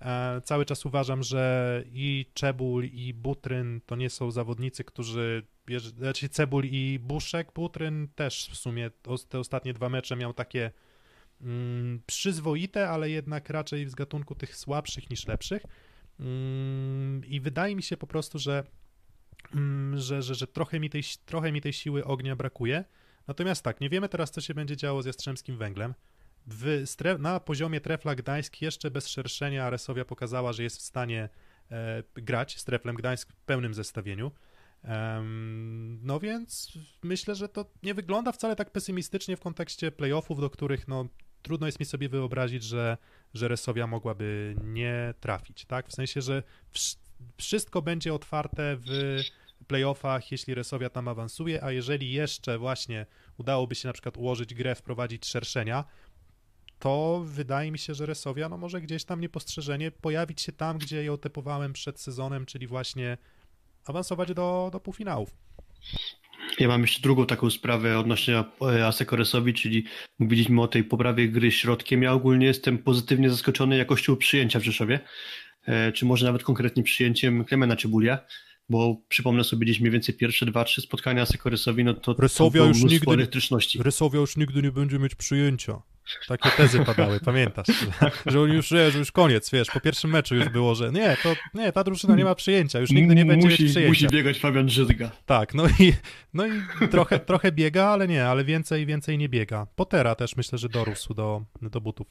E, cały czas uważam, że i Czebul, i Butryn to nie są zawodnicy, którzy. Znaczy Cebul i Buszek, Butryn też w sumie te ostatnie dwa mecze miał takie mm, przyzwoite, ale jednak raczej z gatunku tych słabszych niż lepszych. Mm, I wydaje mi się po prostu, że, mm, że, że, że trochę, mi tej, trochę mi tej siły ognia brakuje. Natomiast tak, nie wiemy teraz, co się będzie działo z Jastrzębskim Węglem. W, na poziomie Trefla Gdańsk jeszcze bez szerszenia Resowia pokazała, że jest w stanie e, grać z Treflem Gdańsk w pełnym zestawieniu. No więc myślę, że to nie wygląda wcale tak pesymistycznie w kontekście playoffów, do których no, trudno jest mi sobie wyobrazić, że, że Resowia mogłaby nie trafić, tak? W sensie, że wszystko będzie otwarte w playoffach, jeśli Resowia tam awansuje, a jeżeli jeszcze właśnie udałoby się na przykład ułożyć grę, wprowadzić szerszenia, to wydaje mi się, że Resowia no może gdzieś tam niepostrzeżenie pojawić się tam, gdzie ją typowałem przed sezonem, czyli właśnie awansować do, do półfinałów. Ja mam jeszcze drugą taką sprawę odnośnie e, Asekoresowi, czyli mówiliśmy o tej poprawie gry środkiem. Ja ogólnie jestem pozytywnie zaskoczony jakością przyjęcia w Rzeszowie, e, czy może nawet konkretnie przyjęciem Klemena Czybulia, bo przypomnę sobie gdzieś mniej więcej pierwsze dwa, trzy spotkania Asekoresowi, no to Rysowia już nigdy, elektryczności. Rysowia już nigdy nie będzie mieć przyjęcia. Takie tezy padały, pamiętasz? Że, już, że już koniec, wiesz, po pierwszym meczu już było, że nie, to nie, ta drużyna nie ma przyjęcia, już nigdy nie będzie musi, mieć przyjęcia. Musi biegać Fabian Żyzga. Tak, no i, no i trochę, trochę biega, ale nie, ale więcej, więcej nie biega. Potera też myślę, że dorósł do, do butów.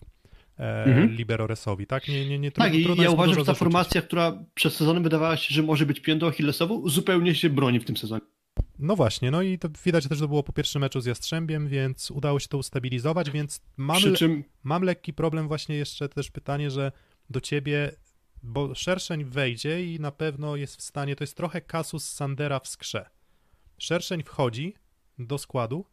E, mhm. Libero Resowi, tak? Nie, nie, nie, tak, i ja uważam, że ta formacja, która przez sezonem wydawała się, że może być piętą Achillesową, zupełnie się broni w tym sezonie. No właśnie, no i to widać też, że to było po pierwszym meczu z Jastrzębiem, więc udało się to ustabilizować, więc mam, czym... mam lekki problem właśnie jeszcze też pytanie, że do ciebie, bo Szerszeń wejdzie i na pewno jest w stanie, to jest trochę kasus Sandera w skrze. Szerszeń wchodzi do składu,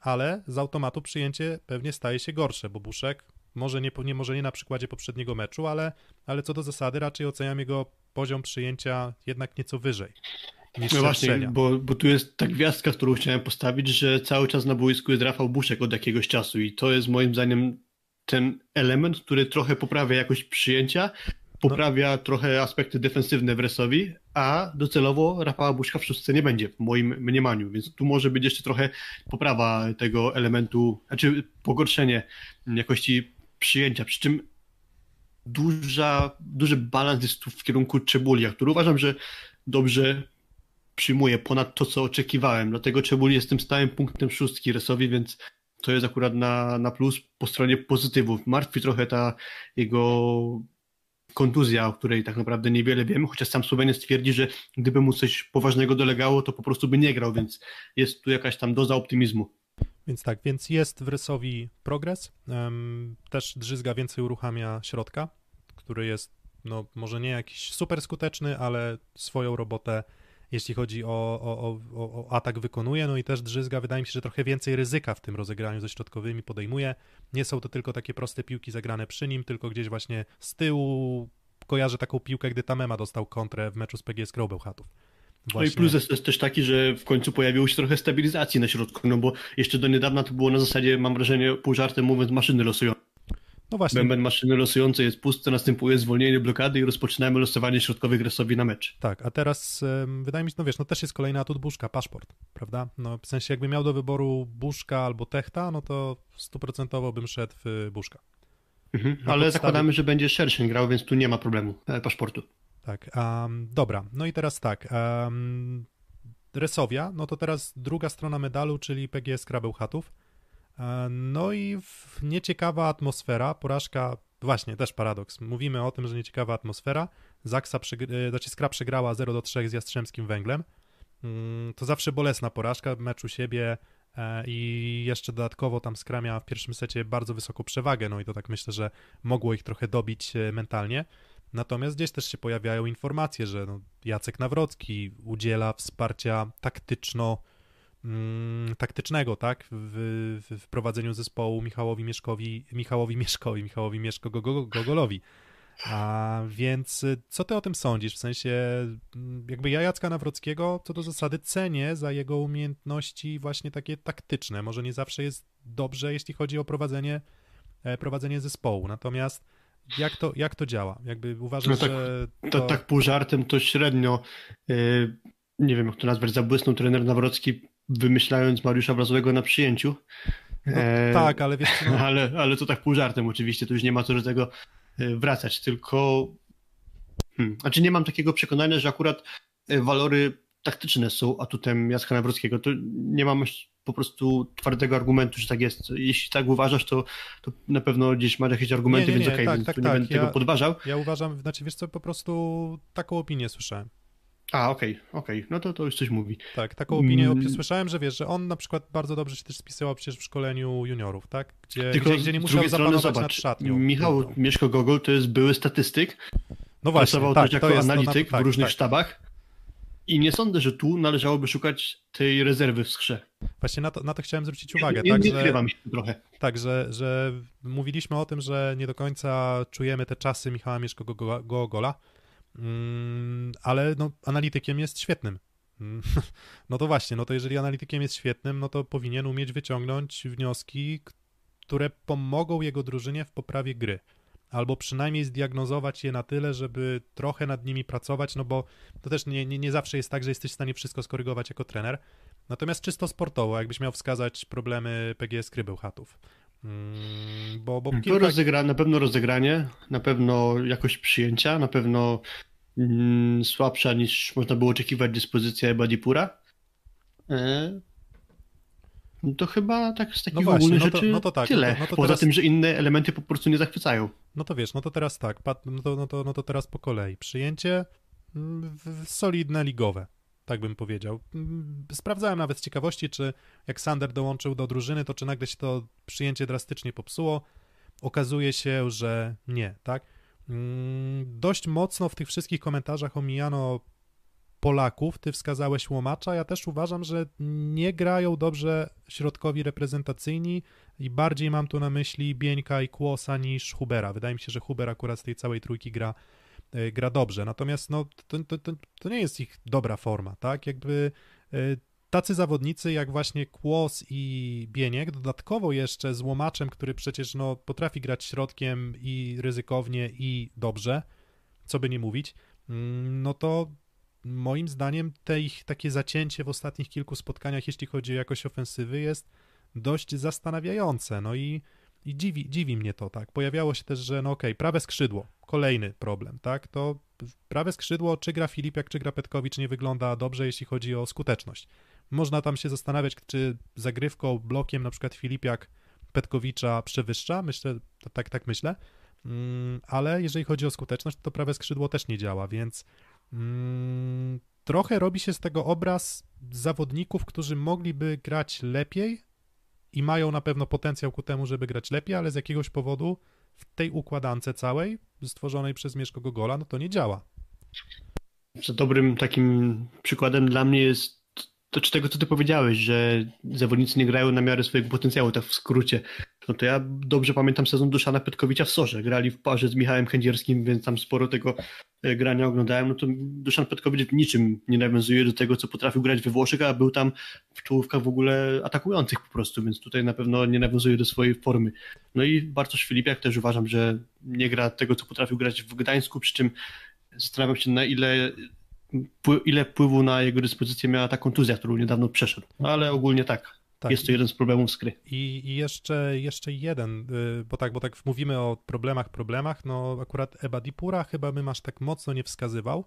ale z automatu przyjęcie pewnie staje się gorsze, bo Buszek może nie, nie, może nie na przykładzie poprzedniego meczu, ale, ale co do zasady raczej oceniam jego poziom przyjęcia jednak nieco wyżej No właśnie, bo, bo tu jest ta gwiazdka, którą chciałem postawić, że cały czas na boisku jest Rafał Buszek od jakiegoś czasu i to jest moim zdaniem ten element, który trochę poprawia jakość przyjęcia, poprawia no. trochę aspekty defensywne w Resowi, a docelowo Rafała Buszka w szóstce nie będzie, w moim mniemaniu, więc tu może być jeszcze trochę poprawa tego elementu, znaczy pogorszenie jakości przyjęcia, przy czym duża, duży balans jest tu w kierunku Czebulia, który uważam, że dobrze przyjmuje ponad to, co oczekiwałem. Dlatego Czebuli jest tym stałym punktem szóstki Resowi, więc to jest akurat na, na plus po stronie pozytywów. Martwi trochę ta jego kontuzja, o której tak naprawdę niewiele wiemy, chociaż sam Słoweniec twierdzi, że gdyby mu coś poważnego dolegało, to po prostu by nie grał, więc jest tu jakaś tam doza optymizmu. Więc tak, więc jest w Rysowi progres. Też Drzyzga więcej uruchamia środka, który jest, no może nie jakiś super skuteczny, ale swoją robotę jeśli chodzi o, o, o, o, atak wykonuje, no i też Drzyzga wydaje mi się, że trochę więcej ryzyka w tym rozegraniu ze środkowymi podejmuje. Nie są to tylko takie proste piłki zagrane przy nim, tylko gdzieś właśnie z tyłu kojarzę taką piłkę, gdy Tamema dostał kontrę w meczu z PGS Bełchatów. Właśnie. No i plus jest, jest, też taki, że w końcu pojawiło się trochę stabilizacji na środku, no bo jeszcze do niedawna to było na zasadzie, mam wrażenie, pół żartem mówiąc, maszyny losują. No właśnie. Bęben maszyny losującej jest pusty, następuje zwolnienie blokady i rozpoczynamy losowanie środkowych resowi na mecz. Tak, a teraz wydaje mi się, no wiesz, no też jest kolejny atut Buszka, paszport, prawda? No w sensie jakby miał do wyboru Buszka albo Techta, no to stuprocentowo bym szedł w Buszka. Mhm, ale podstawie... zakładamy, że będzie szerszy grał, więc tu nie ma problemu e, paszportu. Tak, um, dobra, no i teraz tak, um, Resowia, no to teraz druga strona medalu, czyli PGS Krabełchatów. E, no i nieciekawa atmosfera, porażka, właśnie też paradoks. Mówimy o tym, że nieciekawa atmosfera. Zaksa, e, znaczy Skra przegrała 0 do 3 z Jastrzębskim Węglem. Mm, to zawsze bolesna porażka, mecz u siebie e, i jeszcze dodatkowo tam Skra miała w pierwszym secie bardzo wysoką przewagę, no i to tak myślę, że mogło ich trochę dobić mentalnie. Natomiast gdzieś też się pojawiają informacje, że no Jacek Nawrocki udziela wsparcia taktyczno- mm, taktycznego, tak, w, w, w prowadzeniu zespołu Michałowi Mieszkowi, Michałowi Mieszkowi, Michałowi Mieszko Gogolowi. A więc y, co ty o tym sądzisz? W sensie, mm, jakby ja Jacka Nawrockiego co do zasady cenię za jego umiejętności właśnie takie taktyczne. Może nie zawsze jest dobrze, jeśli chodzi o prowadzenie, e, prowadzenie zespołu. Natomiast jak to, jak to działa? Jakby uważasz, no tak, że. To... to... tak pół żartem, to średnio. Yy, nie wiem, jak to nazwać, zabłysnął trener Nawrocki wymyślając Mariusza Wrazowego na przyjęciu. No, E, Tak, ale wiesz, no, ale, ale to tak pół żartem oczywiście, to już nie ma co do tego e, wracać, tylko hmm, znaczy nie mam takiego przekonania, że akurat e, walory taktyczne są atutem Jacka Nawrockiego, to nie mam po prostu twardego argumentu, że tak jest. Jeśli tak uważasz, to, to na pewno gdzieś masz jakieś argumenty, Nie, nie, więc okej, tak, więc tak, tu nie tak, będę ja- tego podważał. ja uważam, znaczy wiesz co, po prostu taką opinię słyszałem. A, okej, okej, no to, to już coś mówi. Tak, taką opinię Mm. słyszałem, że wiesz, że on na przykład bardzo dobrze się też spisywał przecież w szkoleniu juniorów, tak? Gdzie, Tylko gdzie, gdzie nie musiał zapanować nad zobacz, szatnią. Michał No, Mieszko-Gogol to jest były statystyk, no właśnie, pracował tak, też jako jest, analityk to na, w różnych tak, sztabach i nie sądzę, że tu należałoby szukać tej rezerwy w skrze. Właśnie na to, na to chciałem zwrócić uwagę, nie, tak, nie że, trochę. tak że, że mówiliśmy o tym, że nie do końca czujemy te czasy Michała Mieszko-Gogola, mm, ale no, analitykiem jest świetnym. Mm, No to właśnie, no to jeżeli analitykiem jest świetnym, no to powinien umieć wyciągnąć wnioski, które pomogą jego drużynie w poprawie gry. Albo przynajmniej zdiagnozować je na tyle, żeby trochę nad nimi pracować, no bo to też nie, nie, nie zawsze jest tak, że jesteś w stanie wszystko skorygować jako trener. Natomiast czysto sportowo, jakbyś miał wskazać problemy PGS Krybełchatów. Mm, bo, bo To kilka... rozegra, na pewno rozegranie, na pewno jakość przyjęcia, na pewno mm, słabsza niż można było oczekiwać dyspozycja Badipura. E, no to chyba tak z takich No właśnie, ogólnych no to- rzeczy no to tak, tyle. no to- no to Poza teraz- tym, że inne elementy po prostu nie zachwycają. No to wiesz, no to teraz tak, no, to, no, to, no to teraz po kolei. Przyjęcie mm, solidne ligowe, tak bym powiedział. Mm, Sprawdzałem nawet z ciekawości, czy jak Sander dołączył do drużyny, to czy nagle się to przyjęcie drastycznie popsuło. Okazuje się, że nie, tak? Mm, Dość mocno w tych wszystkich komentarzach omijano Polaków, ty wskazałeś Łomacza, ja też uważam, że nie grają dobrze środkowi reprezentacyjni i bardziej mam tu na myśli Bieńka i Kłosa niż Hubera. Wydaje mi się, że Huber akurat z tej całej trójki gra, gra dobrze, natomiast no, to, to, to, to nie jest ich dobra forma, tak? Jakby e, tacy zawodnicy jak właśnie Kłos i Bieniek, dodatkowo jeszcze z Łomaczem, który przecież no, potrafi grać środkiem i ryzykownie i dobrze, co by nie mówić, mm, no to moim zdaniem te ich takie zacięcie w ostatnich kilku spotkaniach, jeśli chodzi o jakość ofensywy, jest dość zastanawiające. No i, i dziwi, dziwi mnie to, tak. Pojawiało się też, że no okej, prawe skrzydło, kolejny problem, tak. To prawe skrzydło, czy gra Filipiak, czy gra Petkowicz, nie wygląda dobrze, jeśli chodzi o skuteczność. Można tam się zastanawiać, czy zagrywką, blokiem na przykład Filipiak Petkowicza przewyższa, myślę, tak, tak myślę, Mm, ale jeżeli chodzi o skuteczność, to prawe skrzydło też nie działa, więc mm, trochę robi się z tego obraz zawodników, którzy mogliby grać lepiej i mają na pewno potencjał ku temu, żeby grać lepiej, ale z jakiegoś powodu w tej układance całej, stworzonej przez Mieszko Gogola, no to nie działa. Dobrym takim przykładem dla mnie jest to, czy tego, co ty powiedziałeś, że zawodnicy nie grają na miarę swojego potencjału, tak w skrócie. No to ja dobrze pamiętam sezon Duszana Petkowicza w Sorze. Grali w parze z Michałem Kędzierskim, więc tam sporo tego e, grania oglądałem. No to Duszan Petkowicz niczym nie nawiązuje do tego, co potrafił grać we Włoszech, a był tam w czołówkach w ogóle atakujących po prostu, więc tutaj na pewno nie nawiązuje do swojej formy. No i Bartosz Filipiak też uważam, że nie gra tego, co potrafił grać w Gdańsku, przy czym zastanawiam się, na ile ile wpływu na jego dyspozycję miała ta kontuzja, którą niedawno przeszedł. No ale ogólnie tak, Tak. jest to jeden z problemów skry. I, I jeszcze, jeszcze jeden, y, bo tak, bo tak mówimy o problemach, problemach, no akurat Eba Dipura chyba bym aż tak mocno nie wskazywał,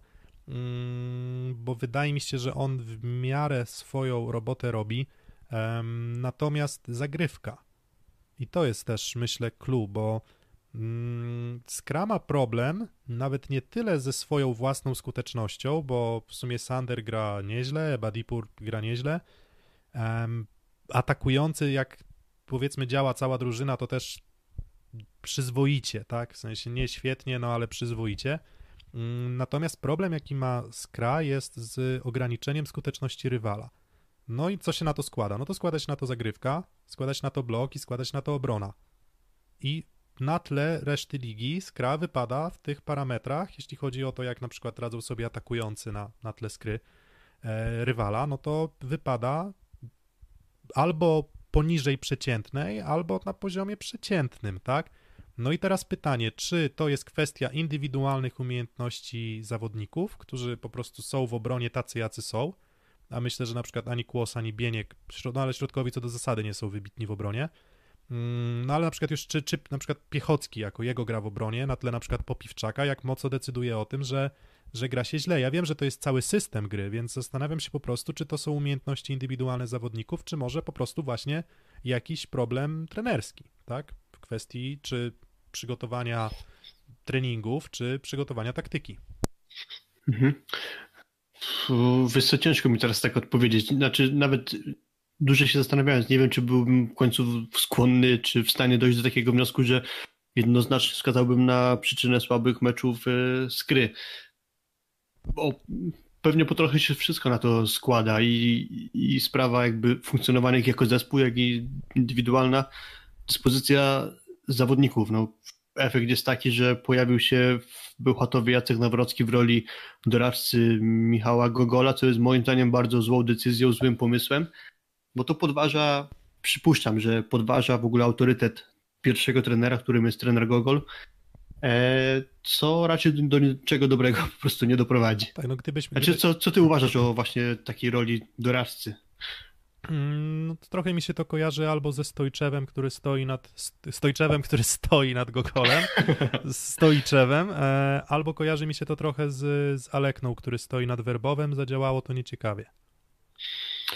mm, bo wydaje mi się, że on w miarę swoją robotę robi, natomiast zagrywka i to jest też, myślę, clue, bo Skra ma problem nawet nie tyle ze swoją własną skutecznością, bo w sumie Sander gra nieźle, Eba Dipur gra nieźle, atakujący, jak powiedzmy działa cała drużyna, to też przyzwoicie, tak? W sensie nie świetnie, no ale przyzwoicie. Mm, Natomiast problem, jaki ma Skra, jest z ograniczeniem skuteczności rywala. No i co się na to składa? No to składa się na to zagrywka, składa się na to blok i składa się na to obrona. I na tle reszty ligi Skra wypada w tych parametrach, jeśli chodzi o to, jak na przykład radzą sobie atakujący na, na tle skry e, rywala, no to wypada albo poniżej przeciętnej, albo na poziomie przeciętnym, tak? No i teraz pytanie, czy to jest kwestia indywidualnych umiejętności zawodników, którzy po prostu są w obronie tacy, jacy są, a myślę, że na przykład ani Kłos, ani Bieniek, no ale środkowi co do zasady nie są wybitni w obronie, no ale na przykład już czy, czy na przykład Piechocki jako jego gra w obronie na tle na przykład Popiwczaka, jak mocno decyduje o tym, że, że gra się źle. Ja wiem, że to jest cały system gry, więc zastanawiam się po prostu, czy to są umiejętności indywidualne zawodników, czy może po prostu właśnie jakiś problem trenerski, tak? W kwestii czy przygotowania treningów, czy przygotowania taktyki. Mhm. Wiesz co, ciężko mi teraz tak odpowiedzieć. Znaczy nawet dużo się zastanawiając, nie wiem, czy byłbym w końcu skłonny, czy w stanie dojść do takiego wniosku, że jednoznacznie wskazałbym na przyczynę słabych meczów e, z gry. Bo pewnie po trochę się wszystko na to składa i, i sprawa jakby funkcjonowania ich jako zespół, jak i indywidualna dyspozycja zawodników. No, efekt jest taki, że pojawił się w Bełchatowie Jacek Nawrocki w roli doradcy Michała Gogola, co jest moim zdaniem bardzo złą decyzją, złym pomysłem, bo to podważa, przypuszczam, że podważa w ogóle autorytet pierwszego trenera, którym jest trener Gogol, e, co raczej do niczego dobrego po prostu nie doprowadzi. Tak, no gdybyśmy, znaczy, co, co ty uważasz o właśnie takiej roli doradcy? Mm, no, trochę mi się to kojarzy albo ze Stojczewem, który stoi nad Stojczewem, który stoi nad Gogolem, Stojczewem, e, albo kojarzy mi się to trochę z, z Alekną, który stoi nad Werbowem, zadziałało to nieciekawie.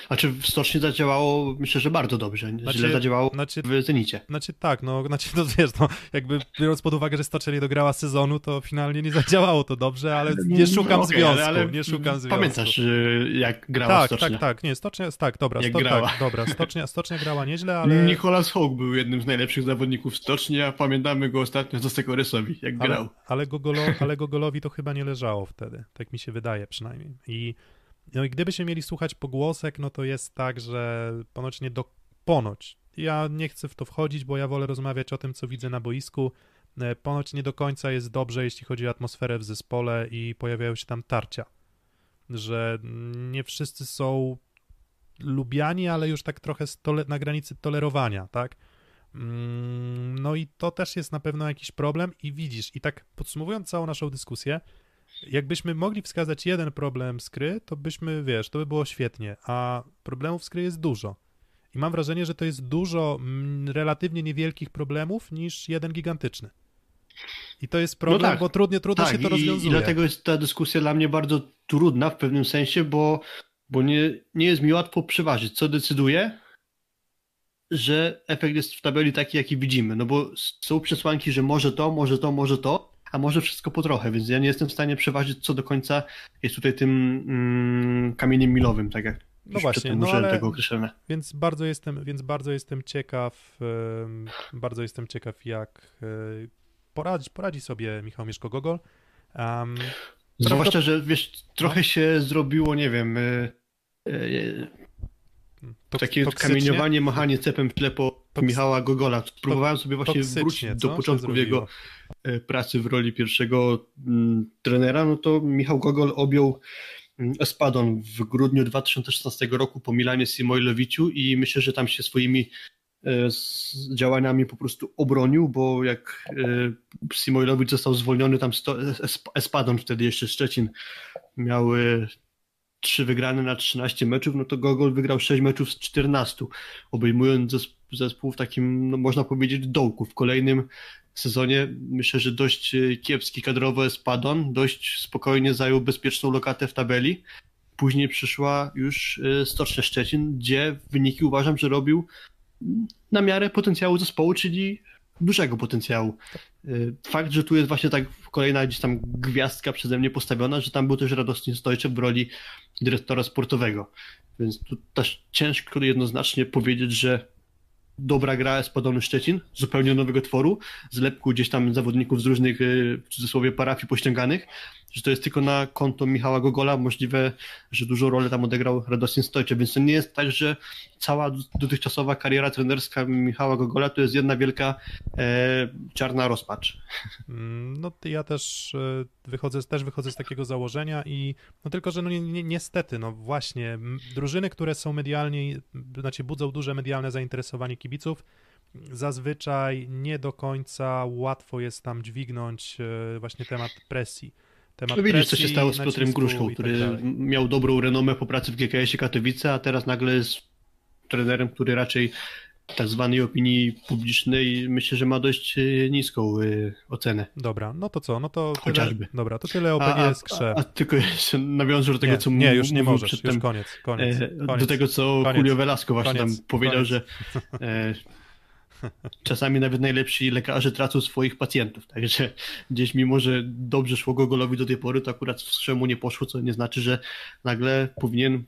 A czy w Stoczni zadziałało, myślę, że bardzo dobrze, znaczy, źle zadziałało znaczy, w Zenicie. Znaczy tak, no, znaczy, no wiesz, no, jakby biorąc pod uwagę, że Stocznia nie dograła sezonu, to finalnie nie zadziałało to dobrze, ale nie szukam okay, związku, ale, ale nie szukam związku. Pamiętasz, jak grała tak, Stocznia? Tak, tak, nie, Stocznia, tak, dobra, jak sto, grała. Tak, dobra, Stocznia, Stocznia grała nieźle, ale... Nicholas Hawk był jednym z najlepszych zawodników Stoczni, a pamiętamy go ostatnio z Osekorysowi, jak ale, grał. Ale, Gogolo, ale Gogolowi to chyba nie leżało wtedy, tak mi się wydaje przynajmniej i no i gdybyśmy mieli słuchać pogłosek, no to jest tak, że ponoć nie do... Ponoć. Ja nie chcę w to wchodzić, bo ja wolę rozmawiać o tym, co widzę na boisku. E, ponoć nie do końca jest dobrze, jeśli chodzi o atmosferę w zespole i pojawiają się tam tarcia. Że nie wszyscy są lubiani, ale już tak trochę na granicy tolerowania, tak? Mm, no i to też jest na pewno jakiś problem i widzisz, i tak podsumowując całą naszą dyskusję, jakbyśmy mogli wskazać jeden problem z gry, to byśmy, wiesz, to by było świetnie, a problemów z gry jest dużo. I mam wrażenie, że to jest dużo mm, relatywnie niewielkich problemów niż jeden gigantyczny. I to jest problem, no tak, bo trudnie, trudno tak, się to rozwiązuje. I dlatego jest ta dyskusja dla mnie bardzo trudna w pewnym sensie, bo, bo nie, nie jest mi łatwo przeważyć, co decyduje, że efekt jest w tabeli taki, jaki widzimy. No bo są przesłanki, że może to, może to, może to, a może wszystko po trochę, więc ja nie jestem w stanie przeważyć, co do końca jest tutaj tym mm, kamieniem milowym, tak jak no właśnie, no ale, tego określenia. Więc bardzo jestem, więc bardzo jestem ciekaw, bardzo jestem ciekaw, jak e, poradzi, poradzi sobie Michał Mieszko-Gogol. Um, Zwłaszcza, że wiesz, trochę no. się zrobiło, nie wiem, e, takie kamieniowanie, machanie cepem w tle po Michała Gogola. Próbowałem sobie właśnie wrócić do początku jego e, pracy w roli pierwszego mm, trenera, no to Michał Gogol objął mm, Espadon w grudniu 2016 roku po Milanie Simojlowiciu i myślę, że tam się swoimi e, działaniami po prostu obronił, bo jak e, Simojlowicz został zwolniony, tam Espadon wtedy jeszcze Szczecin miał trzy wygrane na 13 meczów, no to Gogol wygrał 6 meczów z 14, obejmując zespół w takim, no można powiedzieć, dołku. W kolejnym sezonie myślę, że dość e, kiepski kadrowo jest Padon, dość spokojnie zajął bezpieczną lokatę w tabeli. Później przyszła już e, Stocznia Szczecin, gdzie wyniki uważam, że robił na miarę potencjału zespołu, czyli dużego potencjału. Y, fakt, że tu jest właśnie tak kolejna gdzieś tam gwiazdka przeze mnie postawiona, że tam był też Radostin Stojczek w roli dyrektora sportowego. Więc tu też ciężko jednoznacznie powiedzieć, że dobra gra jest podobny Szczecin, zupełnie nowego tworu, zlepku gdzieś tam zawodników z różnych, y, w cudzysłowie, parafii pościąganych, że to jest tylko na konto Michała Gogola, możliwe, że dużą rolę tam odegrał Radostin Stojcze, więc to nie jest tak, że cała dotychczasowa kariera trenerska Michała Gogola to jest jedna wielka e, czarna rozpacz. Mm, no ja też e, wychodzę, też wychodzę z takiego założenia i no tylko, że no ni ni niestety, no właśnie, drużyny, które są medialnie, znaczy budzą duże medialne zainteresowanie kibiców, zazwyczaj nie do końca łatwo jest tam dźwignąć e, właśnie temat presji. Temat no widzisz, co się stało z Piotrem Gruszką, tak który tak miał dobrą renomę po pracy w GKS-ie Katowice, a teraz nagle jest trenerem, który raczej tak zwanej opinii publicznej myślę, że ma dość e, niską e, ocenę. Dobra, no to co? No to Chociażby. Tyle, dobra, to tyle o PGS Krze. A, a, tylko jeszcze nawiążę do tego, nie, co Nie, już nie możesz, przedtem, już koniec, koniec, koniec. Do tego, co koniec, Julio Velasco właśnie koniec, tam powiedział, koniec. że e, czasami nawet najlepsi lekarze tracą swoich pacjentów. Także gdzieś mimo, że dobrze szło Gogolowi do tej pory, to akurat w strzemu nie poszło, co nie znaczy, że nagle powinien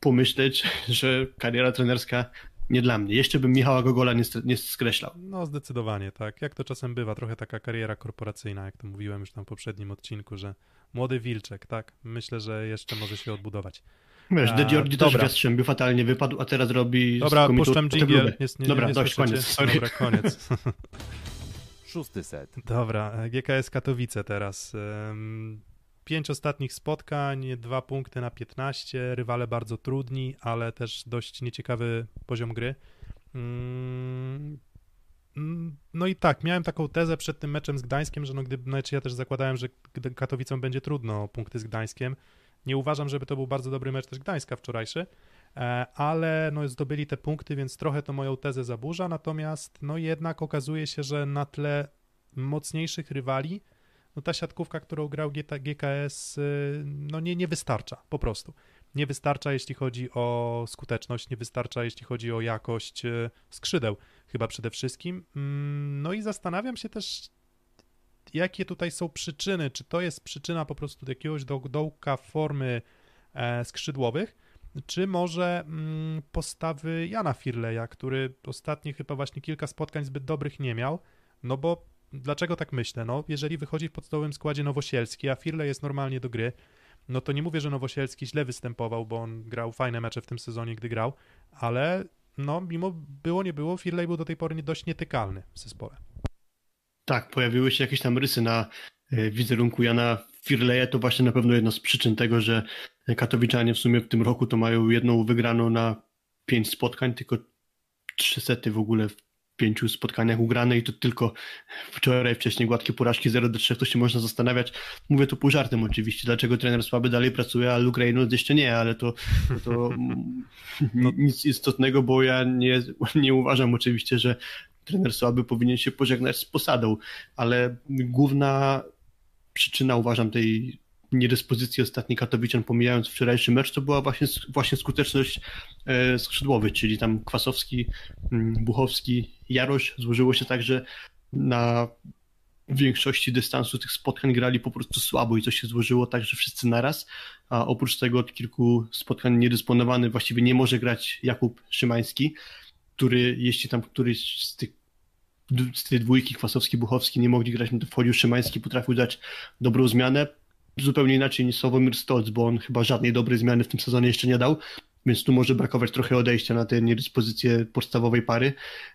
pomyśleć, że kariera trenerska nie dla mnie. Jeszcze bym Michała Gogola nie, nie skreślał. No zdecydowanie, tak. Jak to czasem bywa, trochę taka kariera korporacyjna, jak to mówiłem już tam w poprzednim odcinku, że młody wilczek, tak. Myślę, że jeszcze może się odbudować. Wiesz, De Giorgi też w Jastrzębiu fatalnie wypadł, a teraz robi Dobra, puszczam dżingiel. Nie, nie, Dobra, nie dość, koniec, sorry. Dobra, koniec. Szósty set. Dobra, GKS Katowice teraz. Pięć ostatnich spotkań, dwa punkty na 15, rywale bardzo trudni, ale też dość nieciekawy poziom gry. Ym, mm, No i tak, miałem taką tezę przed tym meczem z Gdańskiem, że no gdy, znaczy ja też zakładałem, że Katowicom będzie trudno punkty z Gdańskiem. Nie uważam, żeby to był bardzo dobry mecz też Gdańska wczorajszy, e, ale no zdobyli te punkty, więc trochę to moją tezę zaburza, natomiast no jednak okazuje się, że na tle mocniejszych rywali, no ta siatkówka, którą grał GKS, y, no nie, nie wystarcza, po prostu. Nie wystarcza, jeśli chodzi o skuteczność, nie wystarcza, jeśli chodzi o jakość y, skrzydeł, chyba przede wszystkim. Mm, No i zastanawiam się też, jakie tutaj są przyczyny. Czy to jest przyczyna po prostu jakiegoś do, dołka formy e, skrzydłowych, czy może mm, postawy Jana Firleja, który ostatnio chyba właśnie kilka spotkań zbyt dobrych nie miał, no bo dlaczego tak myślę? No, jeżeli wychodzi w podstawowym składzie Nowosielski, a Firle jest normalnie do gry, no to nie mówię, że Nowosielski źle występował, bo on grał fajne mecze w tym sezonie, gdy grał, ale no, mimo było, nie było, Firley był do tej pory dość nietykalny w zespole. Tak, pojawiły się jakieś tam rysy na e, wizerunku Jana Firleja. To właśnie na pewno jedna z przyczyn tego, że Katowiczanie w sumie w tym roku to mają jedną wygraną na pięć spotkań, tylko trzy sety w ogóle w pięciu spotkaniach ugrane i to tylko wczoraj, wcześniej gładkie porażki 0 do 3, to się można zastanawiać. Mówię to pół żartem oczywiście, dlaczego trener słaby dalej pracuje, a Luke Reynolds jeszcze nie, ale to, to, to No. nic istotnego, bo ja nie, nie uważam oczywiście, że trener słaby powinien się pożegnać z posadą, ale główna przyczyna uważam tej niedyspozycji ostatnich Katowician, pomijając wczorajszy mecz, to była właśnie, właśnie skuteczność e, skrzydłowych, czyli tam Kwasowski, mm, Buchowski, Jarosz. Złożyło się tak, że na większości dystansu tych spotkań grali po prostu słabo i to się złożyło tak, że wszyscy naraz, a oprócz tego od kilku spotkań niedysponowany właściwie nie może grać Jakub Szymański, który jeśli tam któryś z tych z tej dwójki Kwasowski-Buchowski nie mogli grać, no to wchodził Szymański, potrafił dać dobrą zmianę, zupełnie inaczej niż Sławomir Stolc, bo on chyba żadnej dobrej zmiany w tym sezonie jeszcze nie dał, więc tu może brakować trochę odejścia na tę niedyspozycję podstawowej pary.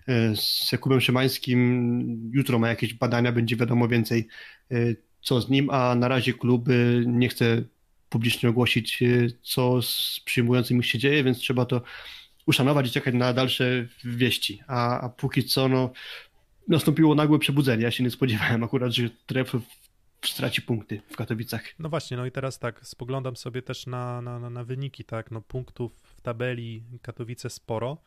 E, Z Jakubem Szymańskim jutro ma jakieś badania, będzie wiadomo więcej e, co z nim, a na razie klub nie chce publicznie ogłosić, e, co z przyjmującym się dzieje, więc trzeba to uszanować i czekać na dalsze wieści. A, a póki co, no, nastąpiło nagłe przebudzenie. Ja się nie spodziewałem akurat, że Tref straci punkty w Katowicach. No właśnie, no i teraz tak, spoglądam sobie też na, na, na- wyniki, tak, no punktów w tabeli Katowice sporo,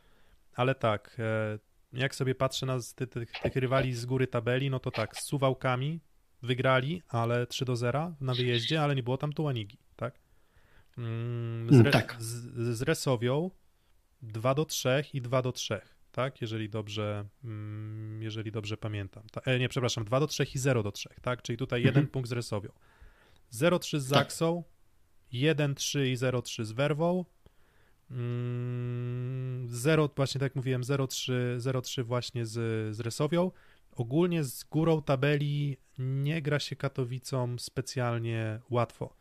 ale tak, e, jak sobie patrzę na tych, tych rywali z góry tabeli, no to tak, z Suwałkami wygrali, ale 3 do 0 na wyjeździe, ale nie było tam Tułanigi, tak? Mm, Z, Mm, Re, tak. z, z Resowią 2 do 3 i 2 do 3, tak? Jeżeli dobrze, mm, jeżeli dobrze pamiętam. Ta, e, nie, przepraszam, 2 do 3 i 0 do 3, tak? Czyli tutaj jeden Mhm. punkt z Resowią. 0-3 z Tak. Zaksą, 1-3 i 0-3 z Werwą, mm, 0, właśnie tak jak mówiłem, 0-3, 0-3 właśnie z, z Resowią. Ogólnie z górą tabeli nie gra się Katowicom specjalnie łatwo.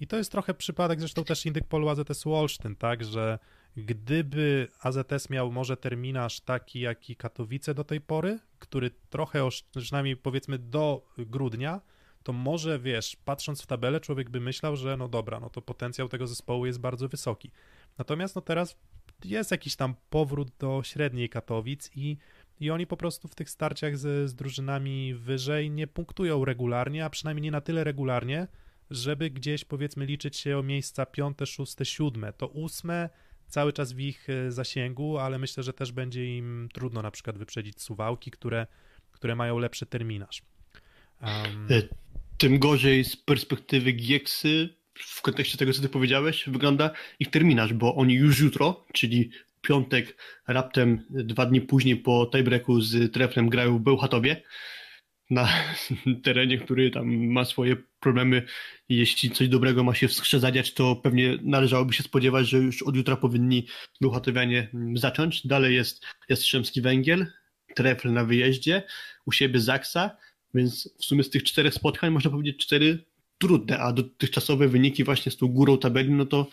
I to jest trochę przypadek, zresztą też indyk polu AZS-u Olsztyn, tak, że gdyby AZS miał może terminarz taki, jaki Katowice do tej pory, który trochę, osz- przynajmniej powiedzmy do grudnia, to może, wiesz, patrząc w tabelę, człowiek by myślał, że no dobra, no to potencjał tego zespołu jest bardzo wysoki. Natomiast no teraz jest jakiś tam powrót do średniej Katowic i, i oni po prostu w tych starciach z, z drużynami wyżej nie punktują regularnie, a przynajmniej nie na tyle regularnie, żeby gdzieś powiedzmy liczyć się o miejsca piąte, szóste, siódme. To ósme cały czas w ich e, zasięgu, ale myślę, że też będzie im trudno na przykład wyprzedzić Suwałki, które, które mają lepszy terminarz. Um... Tym gorzej z perspektywy Gieksy w kontekście tego, co ty powiedziałeś, wygląda ich terminarz, bo oni już jutro, czyli piątek, raptem dwa dni później po tiebreaku z Treflem grają w Bełchatowie na terenie, który tam ma swoje problemy. Jeśli coś dobrego ma się w skrze zadziać, to pewnie należałoby się spodziewać, że już od jutra powinni Bełchatowianie zacząć. Dalej jest Jastrzębski Węgiel, Trefl na wyjeździe, u siebie Zaksa, więc w sumie z tych czterech spotkań można powiedzieć cztery trudne, a dotychczasowe wyniki właśnie z tą górą tabeli, no to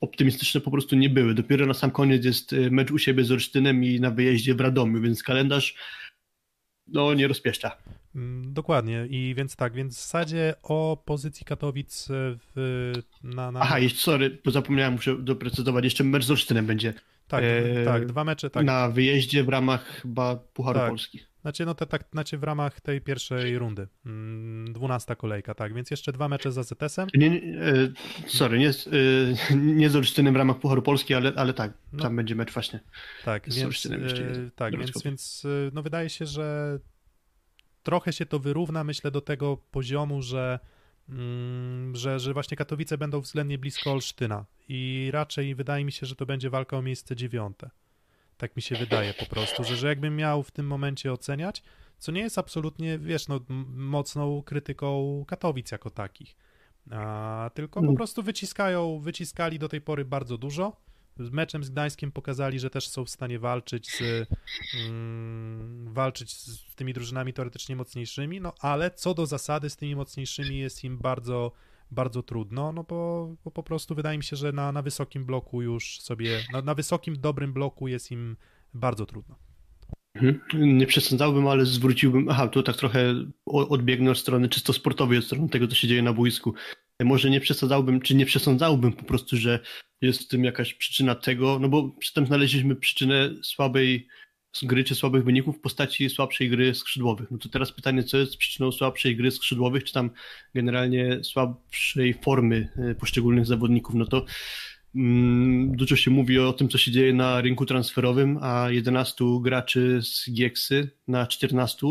optymistyczne po prostu nie były. Dopiero na sam koniec jest y, mecz u siebie z Olsztynem i na wyjeździe w Radomiu, więc kalendarz no nie rozpieszcza. Mm, dokładnie i więc tak, więc w zasadzie o pozycji Katowic w, na, na... Aha, jeszcze sorry, zapomniałem, muszę doprecyzować, jeszcze mecz z Olsztynem będzie. Tak, e, tak, dwa mecze, tak. Na wyjeździe w ramach chyba Pucharu tak. Polski. Znaczy, no te, tak, znaczy w ramach tej pierwszej rundy. Mm, dwunasta kolejka, tak, więc jeszcze dwa mecze z AZS-em. Nie, nie, e, sorry, nie, z, e, nie z Olsztynem w ramach Pucharu Polski, ale, ale tak, no, tam będzie mecz właśnie. Tak, z więc, e, tak, więc, więc no wydaje się, że trochę się to wyrówna, myślę, do tego poziomu, że, mm, że, że właśnie Katowice będą względnie blisko Olsztyna i raczej wydaje mi się, że to będzie walka o miejsce dziewiąte. Tak mi się wydaje po prostu, że, że jakbym miał w tym momencie oceniać, co nie jest absolutnie, wiesz, no, mocną krytyką Katowic jako takich, a, tylko po mm. prostu wyciskają, wyciskali do tej pory bardzo dużo. Z meczem z Gdańskiem pokazali, że też są w stanie walczyć z, mm, walczyć z tymi drużynami teoretycznie mocniejszymi, no ale co do zasady z tymi mocniejszymi jest im bardzo bardzo trudno, no bo, bo po prostu wydaje mi się, że na, na wysokim bloku już sobie, na, na wysokim, dobrym bloku jest im bardzo trudno. Mhm. Nie przesądzałbym, ale zwróciłbym. Aha, tu tak trochę odbiegnę od strony czysto sportowej, od strony tego, co się dzieje na boisku. Może nie przesadzałbym, czy nie przesądzałbym po prostu, że jest w tym jakaś przyczyna tego, no bo przedtem znaleźliśmy przyczynę słabej gry czy słabych wyników w postaci słabszej gry skrzydłowych. No to teraz pytanie, co jest przyczyną słabszej gry skrzydłowych, czy tam generalnie słabszej formy e, poszczególnych zawodników. No to mm, dużo się mówi o tym, co się dzieje na rynku transferowym, a 11 graczy z Gieksy na 14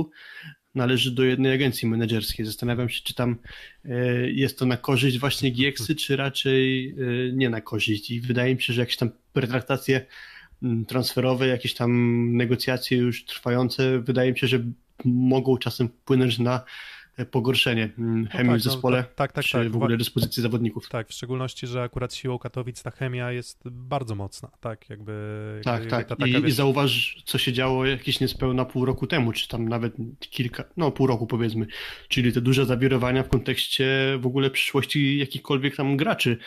należy do jednej agencji menedżerskiej. Zastanawiam się, czy tam e, jest to na korzyść właśnie Gieksy, czy raczej e, nie na korzyść. I wydaje mi się, że jakieś tam pretraktacje transferowe, jakieś tam negocjacje już trwające, wydaje mi się, że mogą czasem wpłynąć na pogorszenie mm, no chemii no tak, w zespole, no, tak, tak, czy tak, w ogóle dyspozycji zawodników. Tak, w szczególności, że akurat siłą Katowic ta chemia jest bardzo mocna, tak, jakby... Tak, jakby tak, taka, I, wiesz... i zauważ, co się działo jakieś niespełna pół roku temu, czy tam nawet kilka, no pół roku powiedzmy, czyli te duże zawirowania w kontekście w ogóle przyszłości jakichkolwiek tam graczy,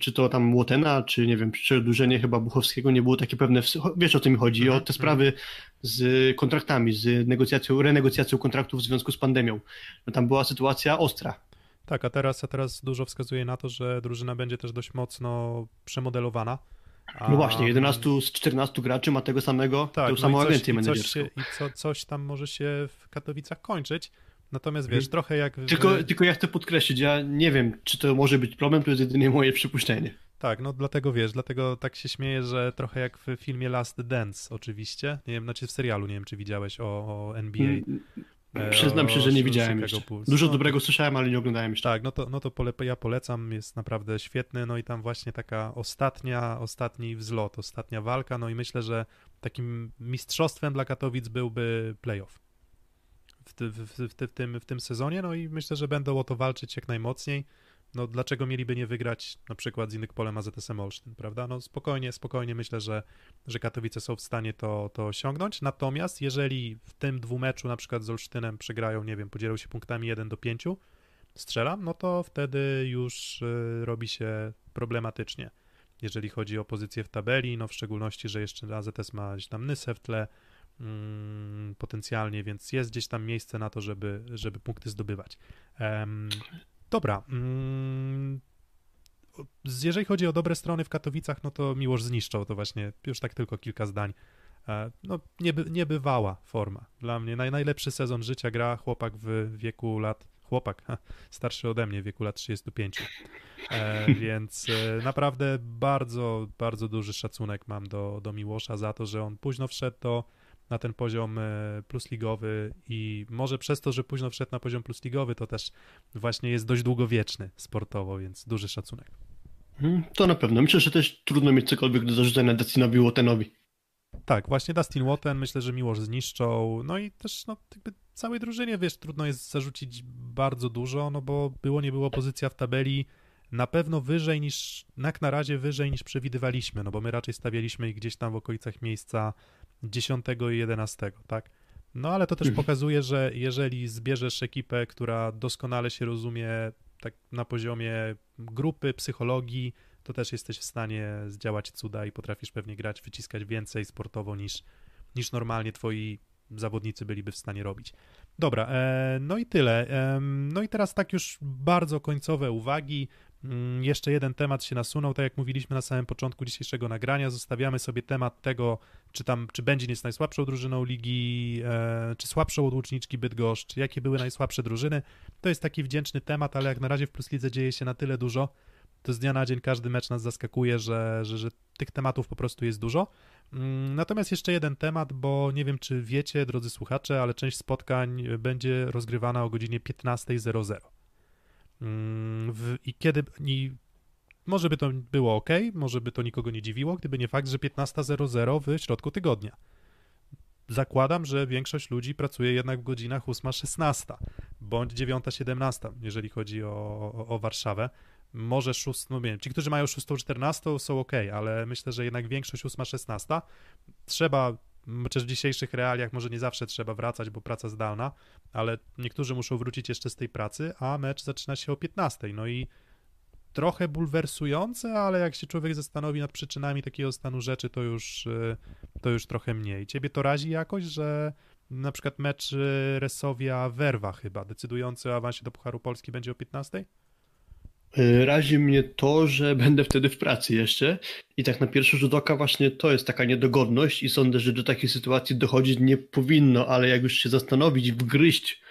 czy to tam Łotena, czy nie wiem, przedłużenie chyba Buchowskiego nie było takie pewne, wiesz o tym mi chodzi, mhm, o te sprawy mhm. z kontraktami, z negocjacją, renegocjacją kontraktów w związku z pandemią. No tam była sytuacja ostra. Tak, a teraz, a teraz dużo wskazuje na to, że drużyna będzie też dość mocno przemodelowana. A... No właśnie, 11 z 14 graczy ma tego samego, tak, tę no samą agencję menedżerską. I co, coś tam może się w Katowicach kończyć. Natomiast wiesz, mhm. trochę jak. Tylko, tylko ja chcę podkreślić, ja nie wiem, czy to może być problem, to jest jedynie moje przypuszczenie. Tak, no dlatego wiesz, dlatego tak się śmieję, że trochę jak w filmie Last Dance, oczywiście. Nie wiem, znaczy w serialu, nie wiem, czy widziałeś o, o NBA. Mm, e, Przyznam się, że nie widziałem jeszcze. Dużo no, dobrego słyszałem, ale nie oglądałem jeszcze. Tak, no to, no to pole, ja polecam, jest naprawdę świetny, no i tam właśnie taka ostatnia, ostatni wzlot, ostatnia walka, no i myślę, że takim mistrzostwem dla Katowic byłby playoff w, w, w, tym, w tym sezonie, no i myślę, że będą o to walczyć jak najmocniej. No dlaczego mieliby nie wygrać na przykład z Indyk-Polem AZS-em Olsztyn, prawda? No spokojnie, spokojnie myślę, że, że Katowice są w stanie to, to osiągnąć, natomiast jeżeli w tym dwumeczu na przykład z Olsztynem przegrają, nie wiem, podzielą się punktami 1 do 5, strzelam, no to wtedy już y, robi się problematycznie, jeżeli chodzi o pozycję w tabeli, no w szczególności, że jeszcze AZS ma gdzieś tam Nysę w tle, potencjalnie, więc jest gdzieś tam miejsce na to, żeby, żeby punkty zdobywać. dobra. Mm, jeżeli chodzi o dobre strony w Katowicach, no to Miłosz zniszczał to właśnie, już tak tylko kilka zdań. E, no, nieby, niebywała forma. Dla mnie naj, najlepszy sezon życia gra chłopak w wieku lat chłopak, ha, starszy ode mnie, w wieku lat 35. E, więc e, naprawdę bardzo, bardzo duży szacunek mam do, do Miłosza za to, że on późno wszedł do, na ten poziom e, plusligowy i może przez to, że późno wszedł na poziom plusligowy, to też właśnie jest dość długowieczny sportowo, więc duży szacunek. Hmm, to na pewno. Myślę, że też trudno mieć cokolwiek do zarzucenia Dustinowi Watenowi. Tak, właśnie Dustin Watten myślę, że Miłosz zniszczą, no i też no, jakby całej drużynie, wiesz, trudno jest zarzucić bardzo dużo, no bo było nie było pozycja w tabeli na pewno wyżej niż, jak na razie wyżej niż przewidywaliśmy, no bo my raczej stawialiśmy ich gdzieś tam w okolicach miejsca 10 i 11, tak? No ale to też mhm. pokazuje, że jeżeli zbierzesz ekipę, która doskonale się rozumie tak na poziomie grupy, psychologii, to też jesteś w stanie zdziałać cuda i potrafisz pewnie grać, wyciskać więcej sportowo niż, niż normalnie twoi zawodnicy byliby w stanie robić. Dobra, e, no i tyle. No i teraz tak już bardzo końcowe uwagi. Mm, jeszcze jeden temat się nasunął, tak jak mówiliśmy na samym początku dzisiejszego nagrania, zostawiamy sobie temat tego, czy tam, czy będzie jest najsłabszą drużyną ligi, e, czy słabszą od Łuczniczki Bydgoszcz, jakie były najsłabsze drużyny. To jest taki wdzięczny temat, ale jak na razie w Plus Lidze dzieje się na tyle dużo, to z dnia na dzień każdy mecz nas zaskakuje, że, że, że tych tematów po prostu jest dużo. Mm, natomiast jeszcze jeden temat, bo nie wiem, czy wiecie, drodzy słuchacze, ale część spotkań będzie rozgrywana o godzinie 15.00. Mm, I kiedy. I może by to było ok, może by to nikogo nie dziwiło, gdyby nie fakt, że 15.00 w środku tygodnia. Zakładam, że większość ludzi pracuje jednak w godzinach 8.16 bądź 9.17, jeżeli chodzi o, o, o Warszawę. Może 6, no wiem, ci, którzy mają 6-14 są ok, ale myślę, że jednak większość 8-16 trzeba, chociaż w dzisiejszych realiach może nie zawsze trzeba wracać, bo praca zdalna, ale niektórzy muszą wrócić jeszcze z tej pracy, a mecz zaczyna się o 15, no i trochę bulwersujące, ale jak się człowiek zastanowi nad przyczynami takiego stanu rzeczy, to już, y, to już trochę mniej. Ciebie to razi jakoś, że na przykład mecz y, Resowia-Werwa chyba, decydujący o awansie do Pucharu Polski będzie o 15? Y, razi mnie to, że będę wtedy w pracy jeszcze i tak na pierwszy rzut oka właśnie to jest taka niedogodność i sądzę, że do takiej sytuacji dochodzić nie powinno, ale jak już się zastanowić, wgryźć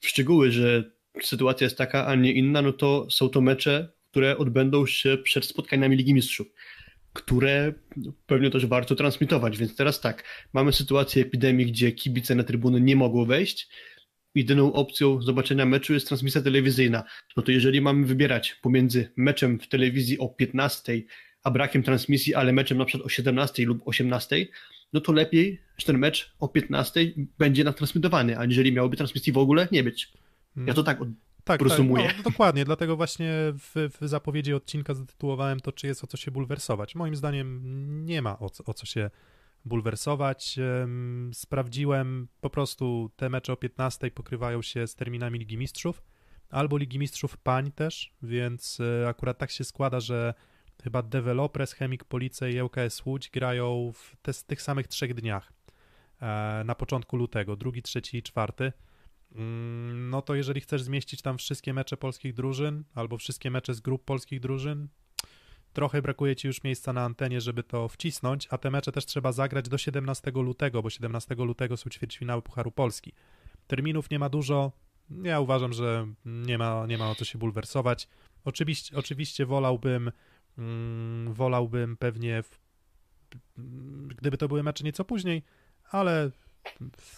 w szczegóły, że sytuacja jest taka, a nie inna, no to są to mecze, które odbędą się przed spotkaniami Ligi Mistrzów, które pewnie też warto transmitować, więc teraz tak, mamy sytuację epidemii, gdzie kibice na trybuny nie mogą wejść, jedyną opcją zobaczenia meczu jest transmisja telewizyjna. No to jeżeli mamy wybierać pomiędzy meczem w telewizji o 15, a brakiem transmisji, ale meczem na przykład o 17 lub 18, no to lepiej, że ten mecz o 15 będzie natransmitowany, aniżeli miałoby transmisji w ogóle nie być. Ja to tak Tak, tak no, dokładnie, dlatego właśnie w, w, zapowiedzi odcinka zatytułowałem to, czy jest o co się bulwersować. Moim zdaniem nie ma o co, o co się bulwersować. Sprawdziłem, po prostu te mecze o 15 pokrywają się z terminami Ligi Mistrzów, albo Ligi Mistrzów Pań też, więc e, akurat tak się składa, że chyba Developers, Chemik Police i ŁKS Łódź grają w te, tych samych trzech dniach e, na początku lutego, drugi, trzeci i czwarty. Mm, no to jeżeli chcesz zmieścić tam wszystkie mecze polskich drużyn, albo wszystkie mecze z grup polskich drużyn, trochę brakuje ci już miejsca na antenie, żeby to wcisnąć, a te mecze też trzeba zagrać do 17 lutego, bo 17 lutego są ćwierćfinały Pucharu Polski. Terminów nie ma dużo, ja uważam, że nie ma, nie ma o co się bulwersować. Oczywiście, oczywiście wolałbym, mm, wolałbym pewnie, w, gdyby to były mecze nieco później, ale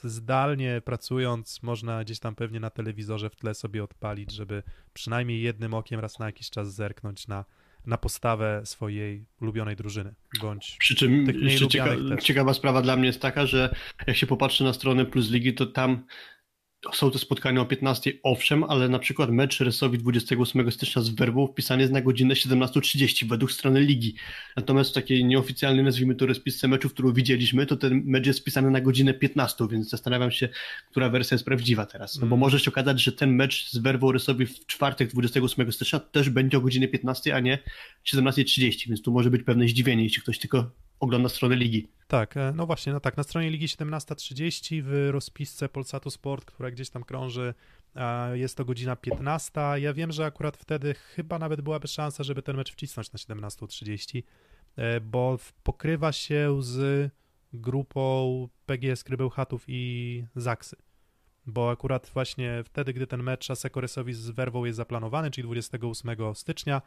zdalnie pracując, można gdzieś tam pewnie na telewizorze w tle sobie odpalić, żeby przynajmniej jednym okiem raz na jakiś czas zerknąć na, na postawę swojej ulubionej drużyny, bądź Przy czym cieka ciekawa sprawa dla mnie jest taka, że jak się popatrzy na stronę Plus Ligi, to tam są to spotkania o 15, owszem, ale na przykład mecz Resowi 28 stycznia z Werbą wpisany jest na godzinę 17.30 według strony ligi. Natomiast w takiej nieoficjalnej, nazwijmy to, rozpisce meczu, którą widzieliśmy, to ten mecz jest wpisany na godzinę 15, więc zastanawiam się, która wersja jest prawdziwa teraz. No bo mm. może się okazać, że ten mecz z Werbą Resowi w czwartek 28 stycznia też będzie o godzinie 15, a nie 17.30, więc tu może być pewne zdziwienie, jeśli ktoś tylko ogląda stronę ligi. Tak, e, no właśnie, no tak, na stronie ligi 17.30 w rozpisce Polsatu Sport, która gdzieś tam krąży, jest to godzina 15. Ja wiem, że akurat wtedy chyba nawet byłaby szansa, żeby ten mecz wcisnąć na 17.30, e, bo pokrywa się z grupą PGS Krybełchatów i Zaksy. Bo akurat właśnie wtedy, gdy ten mecz Asekoresowi z Werwą jest zaplanowany, czyli 28 stycznia,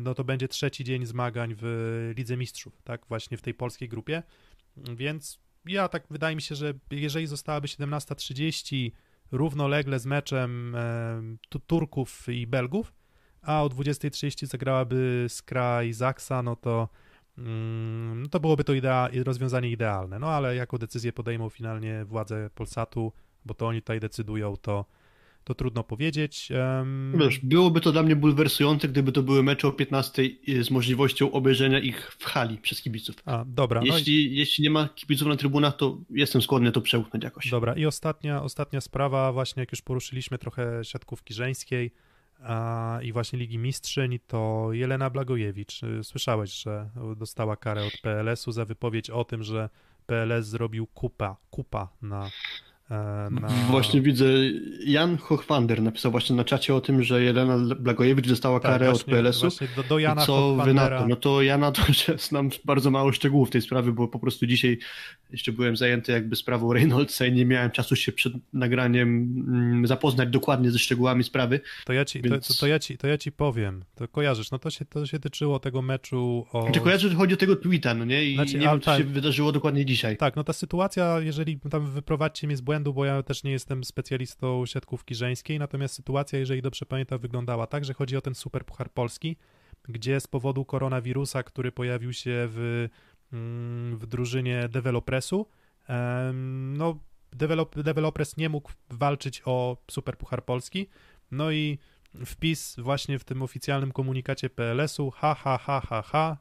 no to będzie trzeci dzień zmagań w Lidze Mistrzów, tak, właśnie w tej polskiej grupie, więc ja tak wydaje mi się, że jeżeli zostałaby 17.30 równolegle z meczem e, Turków i Belgów, a o 20.30 zagrałaby Skra i Zaksa, no to mm, to byłoby to idea, rozwiązanie idealne. No ale jako decyzję podejmą finalnie władze Polsatu, bo to oni tutaj decydują, to to trudno powiedzieć. Wiesz, byłoby to dla mnie bulwersujące, gdyby to były mecze o 15 z możliwością obejrzenia ich w hali przez kibiców. A, dobra. Jeśli, no i... jeśli nie ma kibiców na trybunach, to jestem skłonny to przełknąć jakoś. Dobra, i ostatnia, ostatnia sprawa, właśnie jak już poruszyliśmy trochę siatkówki żeńskiej a, i właśnie Ligi Mistrzyń, to Jelena Blagojewicz. Słyszałeś, że dostała karę od PLS-u za wypowiedź o tym, że PLS zrobił kupa, kupa na na... Właśnie widzę, Jan Hochwander napisał właśnie na czacie o tym, że Jelena Blagojewicz dostała tak, karę właśnie, od PLS-u. Do, do Jana co wy na to? No to ja na to że znam bardzo mało szczegółów tej sprawy, bo po prostu dzisiaj jeszcze byłem zajęty jakby sprawą Reynoldsa i nie miałem czasu się przed nagraniem mm, zapoznać dokładnie ze szczegółami sprawy. To ja ci, więc... to, to, ja ci, to ja ci powiem, to kojarzysz, no to się, to się tyczyło tego meczu o... Znaczy kojarzę, że chodzi o tego tweeta, no nie? I znaczy, nie wiem, co tak, się wydarzyło dokładnie dzisiaj. Tak, no ta sytuacja, jeżeli tam wyprowadźcie mnie z błędu, bo ja też nie jestem specjalistą siatkówki żeńskiej, natomiast sytuacja, jeżeli dobrze pamiętam, wyglądała tak, że chodzi o ten Super Puchar Polski, gdzie z powodu koronawirusa, który pojawił się w, mm, w drużynie Developresu, no Develop, nie mógł walczyć o Super Puchar Polski, no i wpis właśnie w tym oficjalnym komunikacie PLS-u, ha, ha, ha, ha, ha,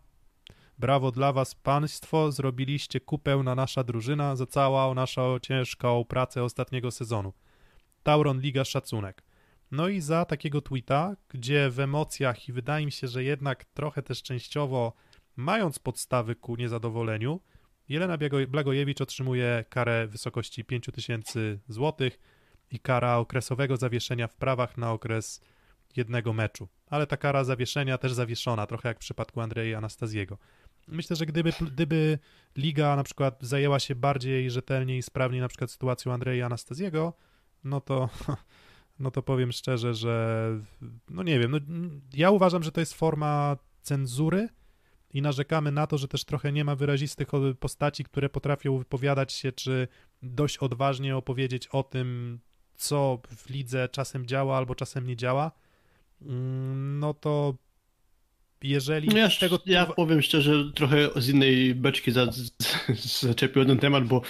Brawo dla was, państwo, zrobiliście kupę na nasza drużyna za całą naszą ciężką pracę ostatniego sezonu. Tauron Liga szacunek. No i za takiego tweeta, gdzie w emocjach i wydaje mi się, że jednak trochę też częściowo mając podstawy ku niezadowoleniu, Jelena Blagojewicz otrzymuje karę w wysokości 5000 zł i kara okresowego zawieszenia w prawach na okres jednego meczu. Ale ta kara zawieszenia też zawieszona, trochę jak w przypadku Andrzeja Anastazjego. Myślę, że gdyby, gdyby liga na przykład zajęła się bardziej rzetelnie i sprawniej na przykład sytuacją Andrzeja Anastazjego, no to, no to powiem szczerze, że no nie wiem, no, ja uważam, że to jest forma cenzury i narzekamy na to, że też trochę nie ma wyrazistych postaci, które potrafią wypowiadać się, czy dość odważnie opowiedzieć o tym, co w lidze czasem działa albo czasem nie działa, mm, no to jeżeli no ja, tego... Ja powiem szczerze, trochę z innej beczki za, zaczepił ten temat, bo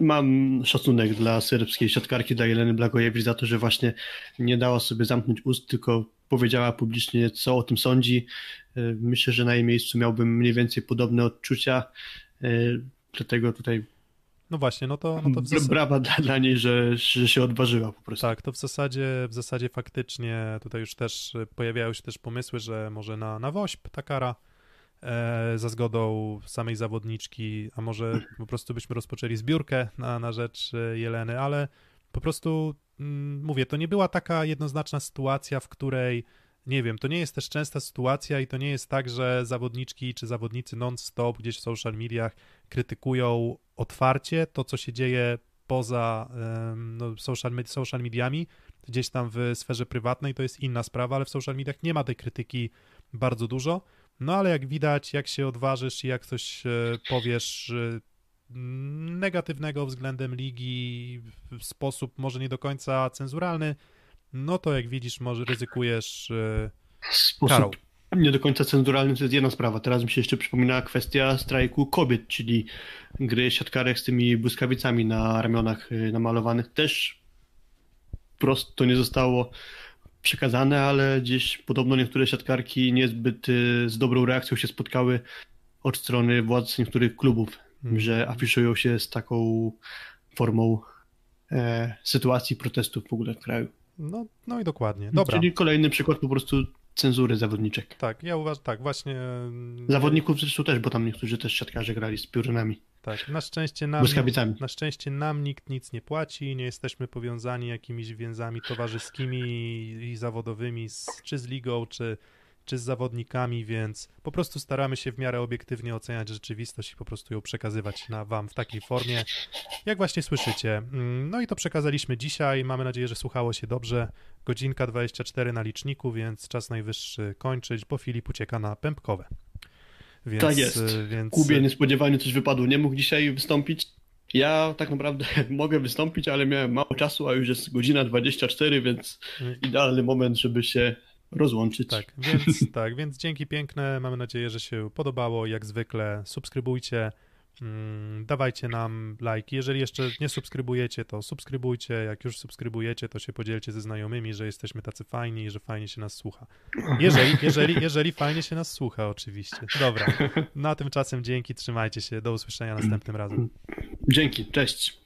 mam szacunek dla serbskiej siatkarki, dla Jeleny Blagojewicz za to, że właśnie nie dała sobie zamknąć ust, tylko powiedziała publicznie, co o tym sądzi. E, myślę, że na jej miejscu miałbym mniej więcej podobne odczucia, e, dlatego tutaj no właśnie, no to... No to w zasadzie... Brawa dla, dla niej, że, że się odważyła po prostu. Tak, to w zasadzie, w zasadzie faktycznie tutaj już też pojawiają się też pomysły, że może na, na WOŚP ta kara e, za zgodą samej zawodniczki, a może po prostu byśmy rozpoczęli zbiórkę na, na rzecz e, Jeleny, ale po prostu mm, mówię, to nie była taka jednoznaczna sytuacja, w której nie wiem, to nie jest też częsta sytuacja i to nie jest tak, że zawodniczki czy zawodnicy non-stop gdzieś w social mediach krytykują otwarcie to, co się dzieje poza no, social, social mediami, gdzieś tam w sferze prywatnej to jest inna sprawa, ale w social mediach nie ma tej krytyki bardzo dużo. No ale jak widać, jak się odważysz i jak coś e, powiesz negatywnego względem ligi w sposób może nie do końca cenzuralny, no to jak widzisz, może ryzykujesz e, sposób karą. nie do końca cenzuralny to jest jedna sprawa. Teraz mi się jeszcze przypomina kwestia strajku kobiet, czyli gry siatkarek z tymi błyskawicami na ramionach e, namalowanych. Też prosto nie zostało przekazane, ale gdzieś podobno niektóre siatkarki niezbyt e, z dobrą reakcją się spotkały od strony władz niektórych klubów, hmm. że afiszują się z taką formą e, sytuacji protestów w ogóle w kraju. No, no i dokładnie. Dobra. Czyli kolejny przykład po prostu cenzury zawodniczek. Tak, ja uważam, tak, właśnie. Mm, Zawodników zresztą też, bo tam niektórzy też siatkarze grali z piórnami. Tak, na szczęście nam, na szczęście nam nikt nic nie płaci, nie jesteśmy powiązani jakimiś więzami towarzyskimi i zawodowymi, z, czy z ligą, czy, czy z zawodnikami, więc po prostu staramy się w miarę obiektywnie oceniać rzeczywistość i po prostu ją przekazywać na wam w takiej formie, jak właśnie słyszycie. Mm, No i to przekazaliśmy dzisiaj. Mamy nadzieję, że słuchało się dobrze. Godzinka 24 na liczniku, więc czas najwyższy kończyć, bo Filip ucieka na pępkowe. Więc, Tak jest. y, Więc... Kubie niespodziewanie coś wypadło, nie mógł dzisiaj wystąpić. Ja tak naprawdę mogę wystąpić, ale miałem mało czasu, a już jest godzina 24, więc idealny moment, żeby się rozłączyć. Tak, więc tak, więc dzięki piękne. Mamy nadzieję, że się podobało. Jak zwykle subskrybujcie, mm, dawajcie nam lajki. Jeżeli jeszcze nie subskrybujecie, to subskrybujcie. Jak już subskrybujecie, to się podzielcie ze znajomymi, że jesteśmy tacy fajni i że fajnie się nas słucha. Jeżeli, jeżeli, jeżeli fajnie się nas słucha, oczywiście. Dobra. Na tymczasem dzięki, trzymajcie się. Do usłyszenia następnym razem. Dzięki, cześć.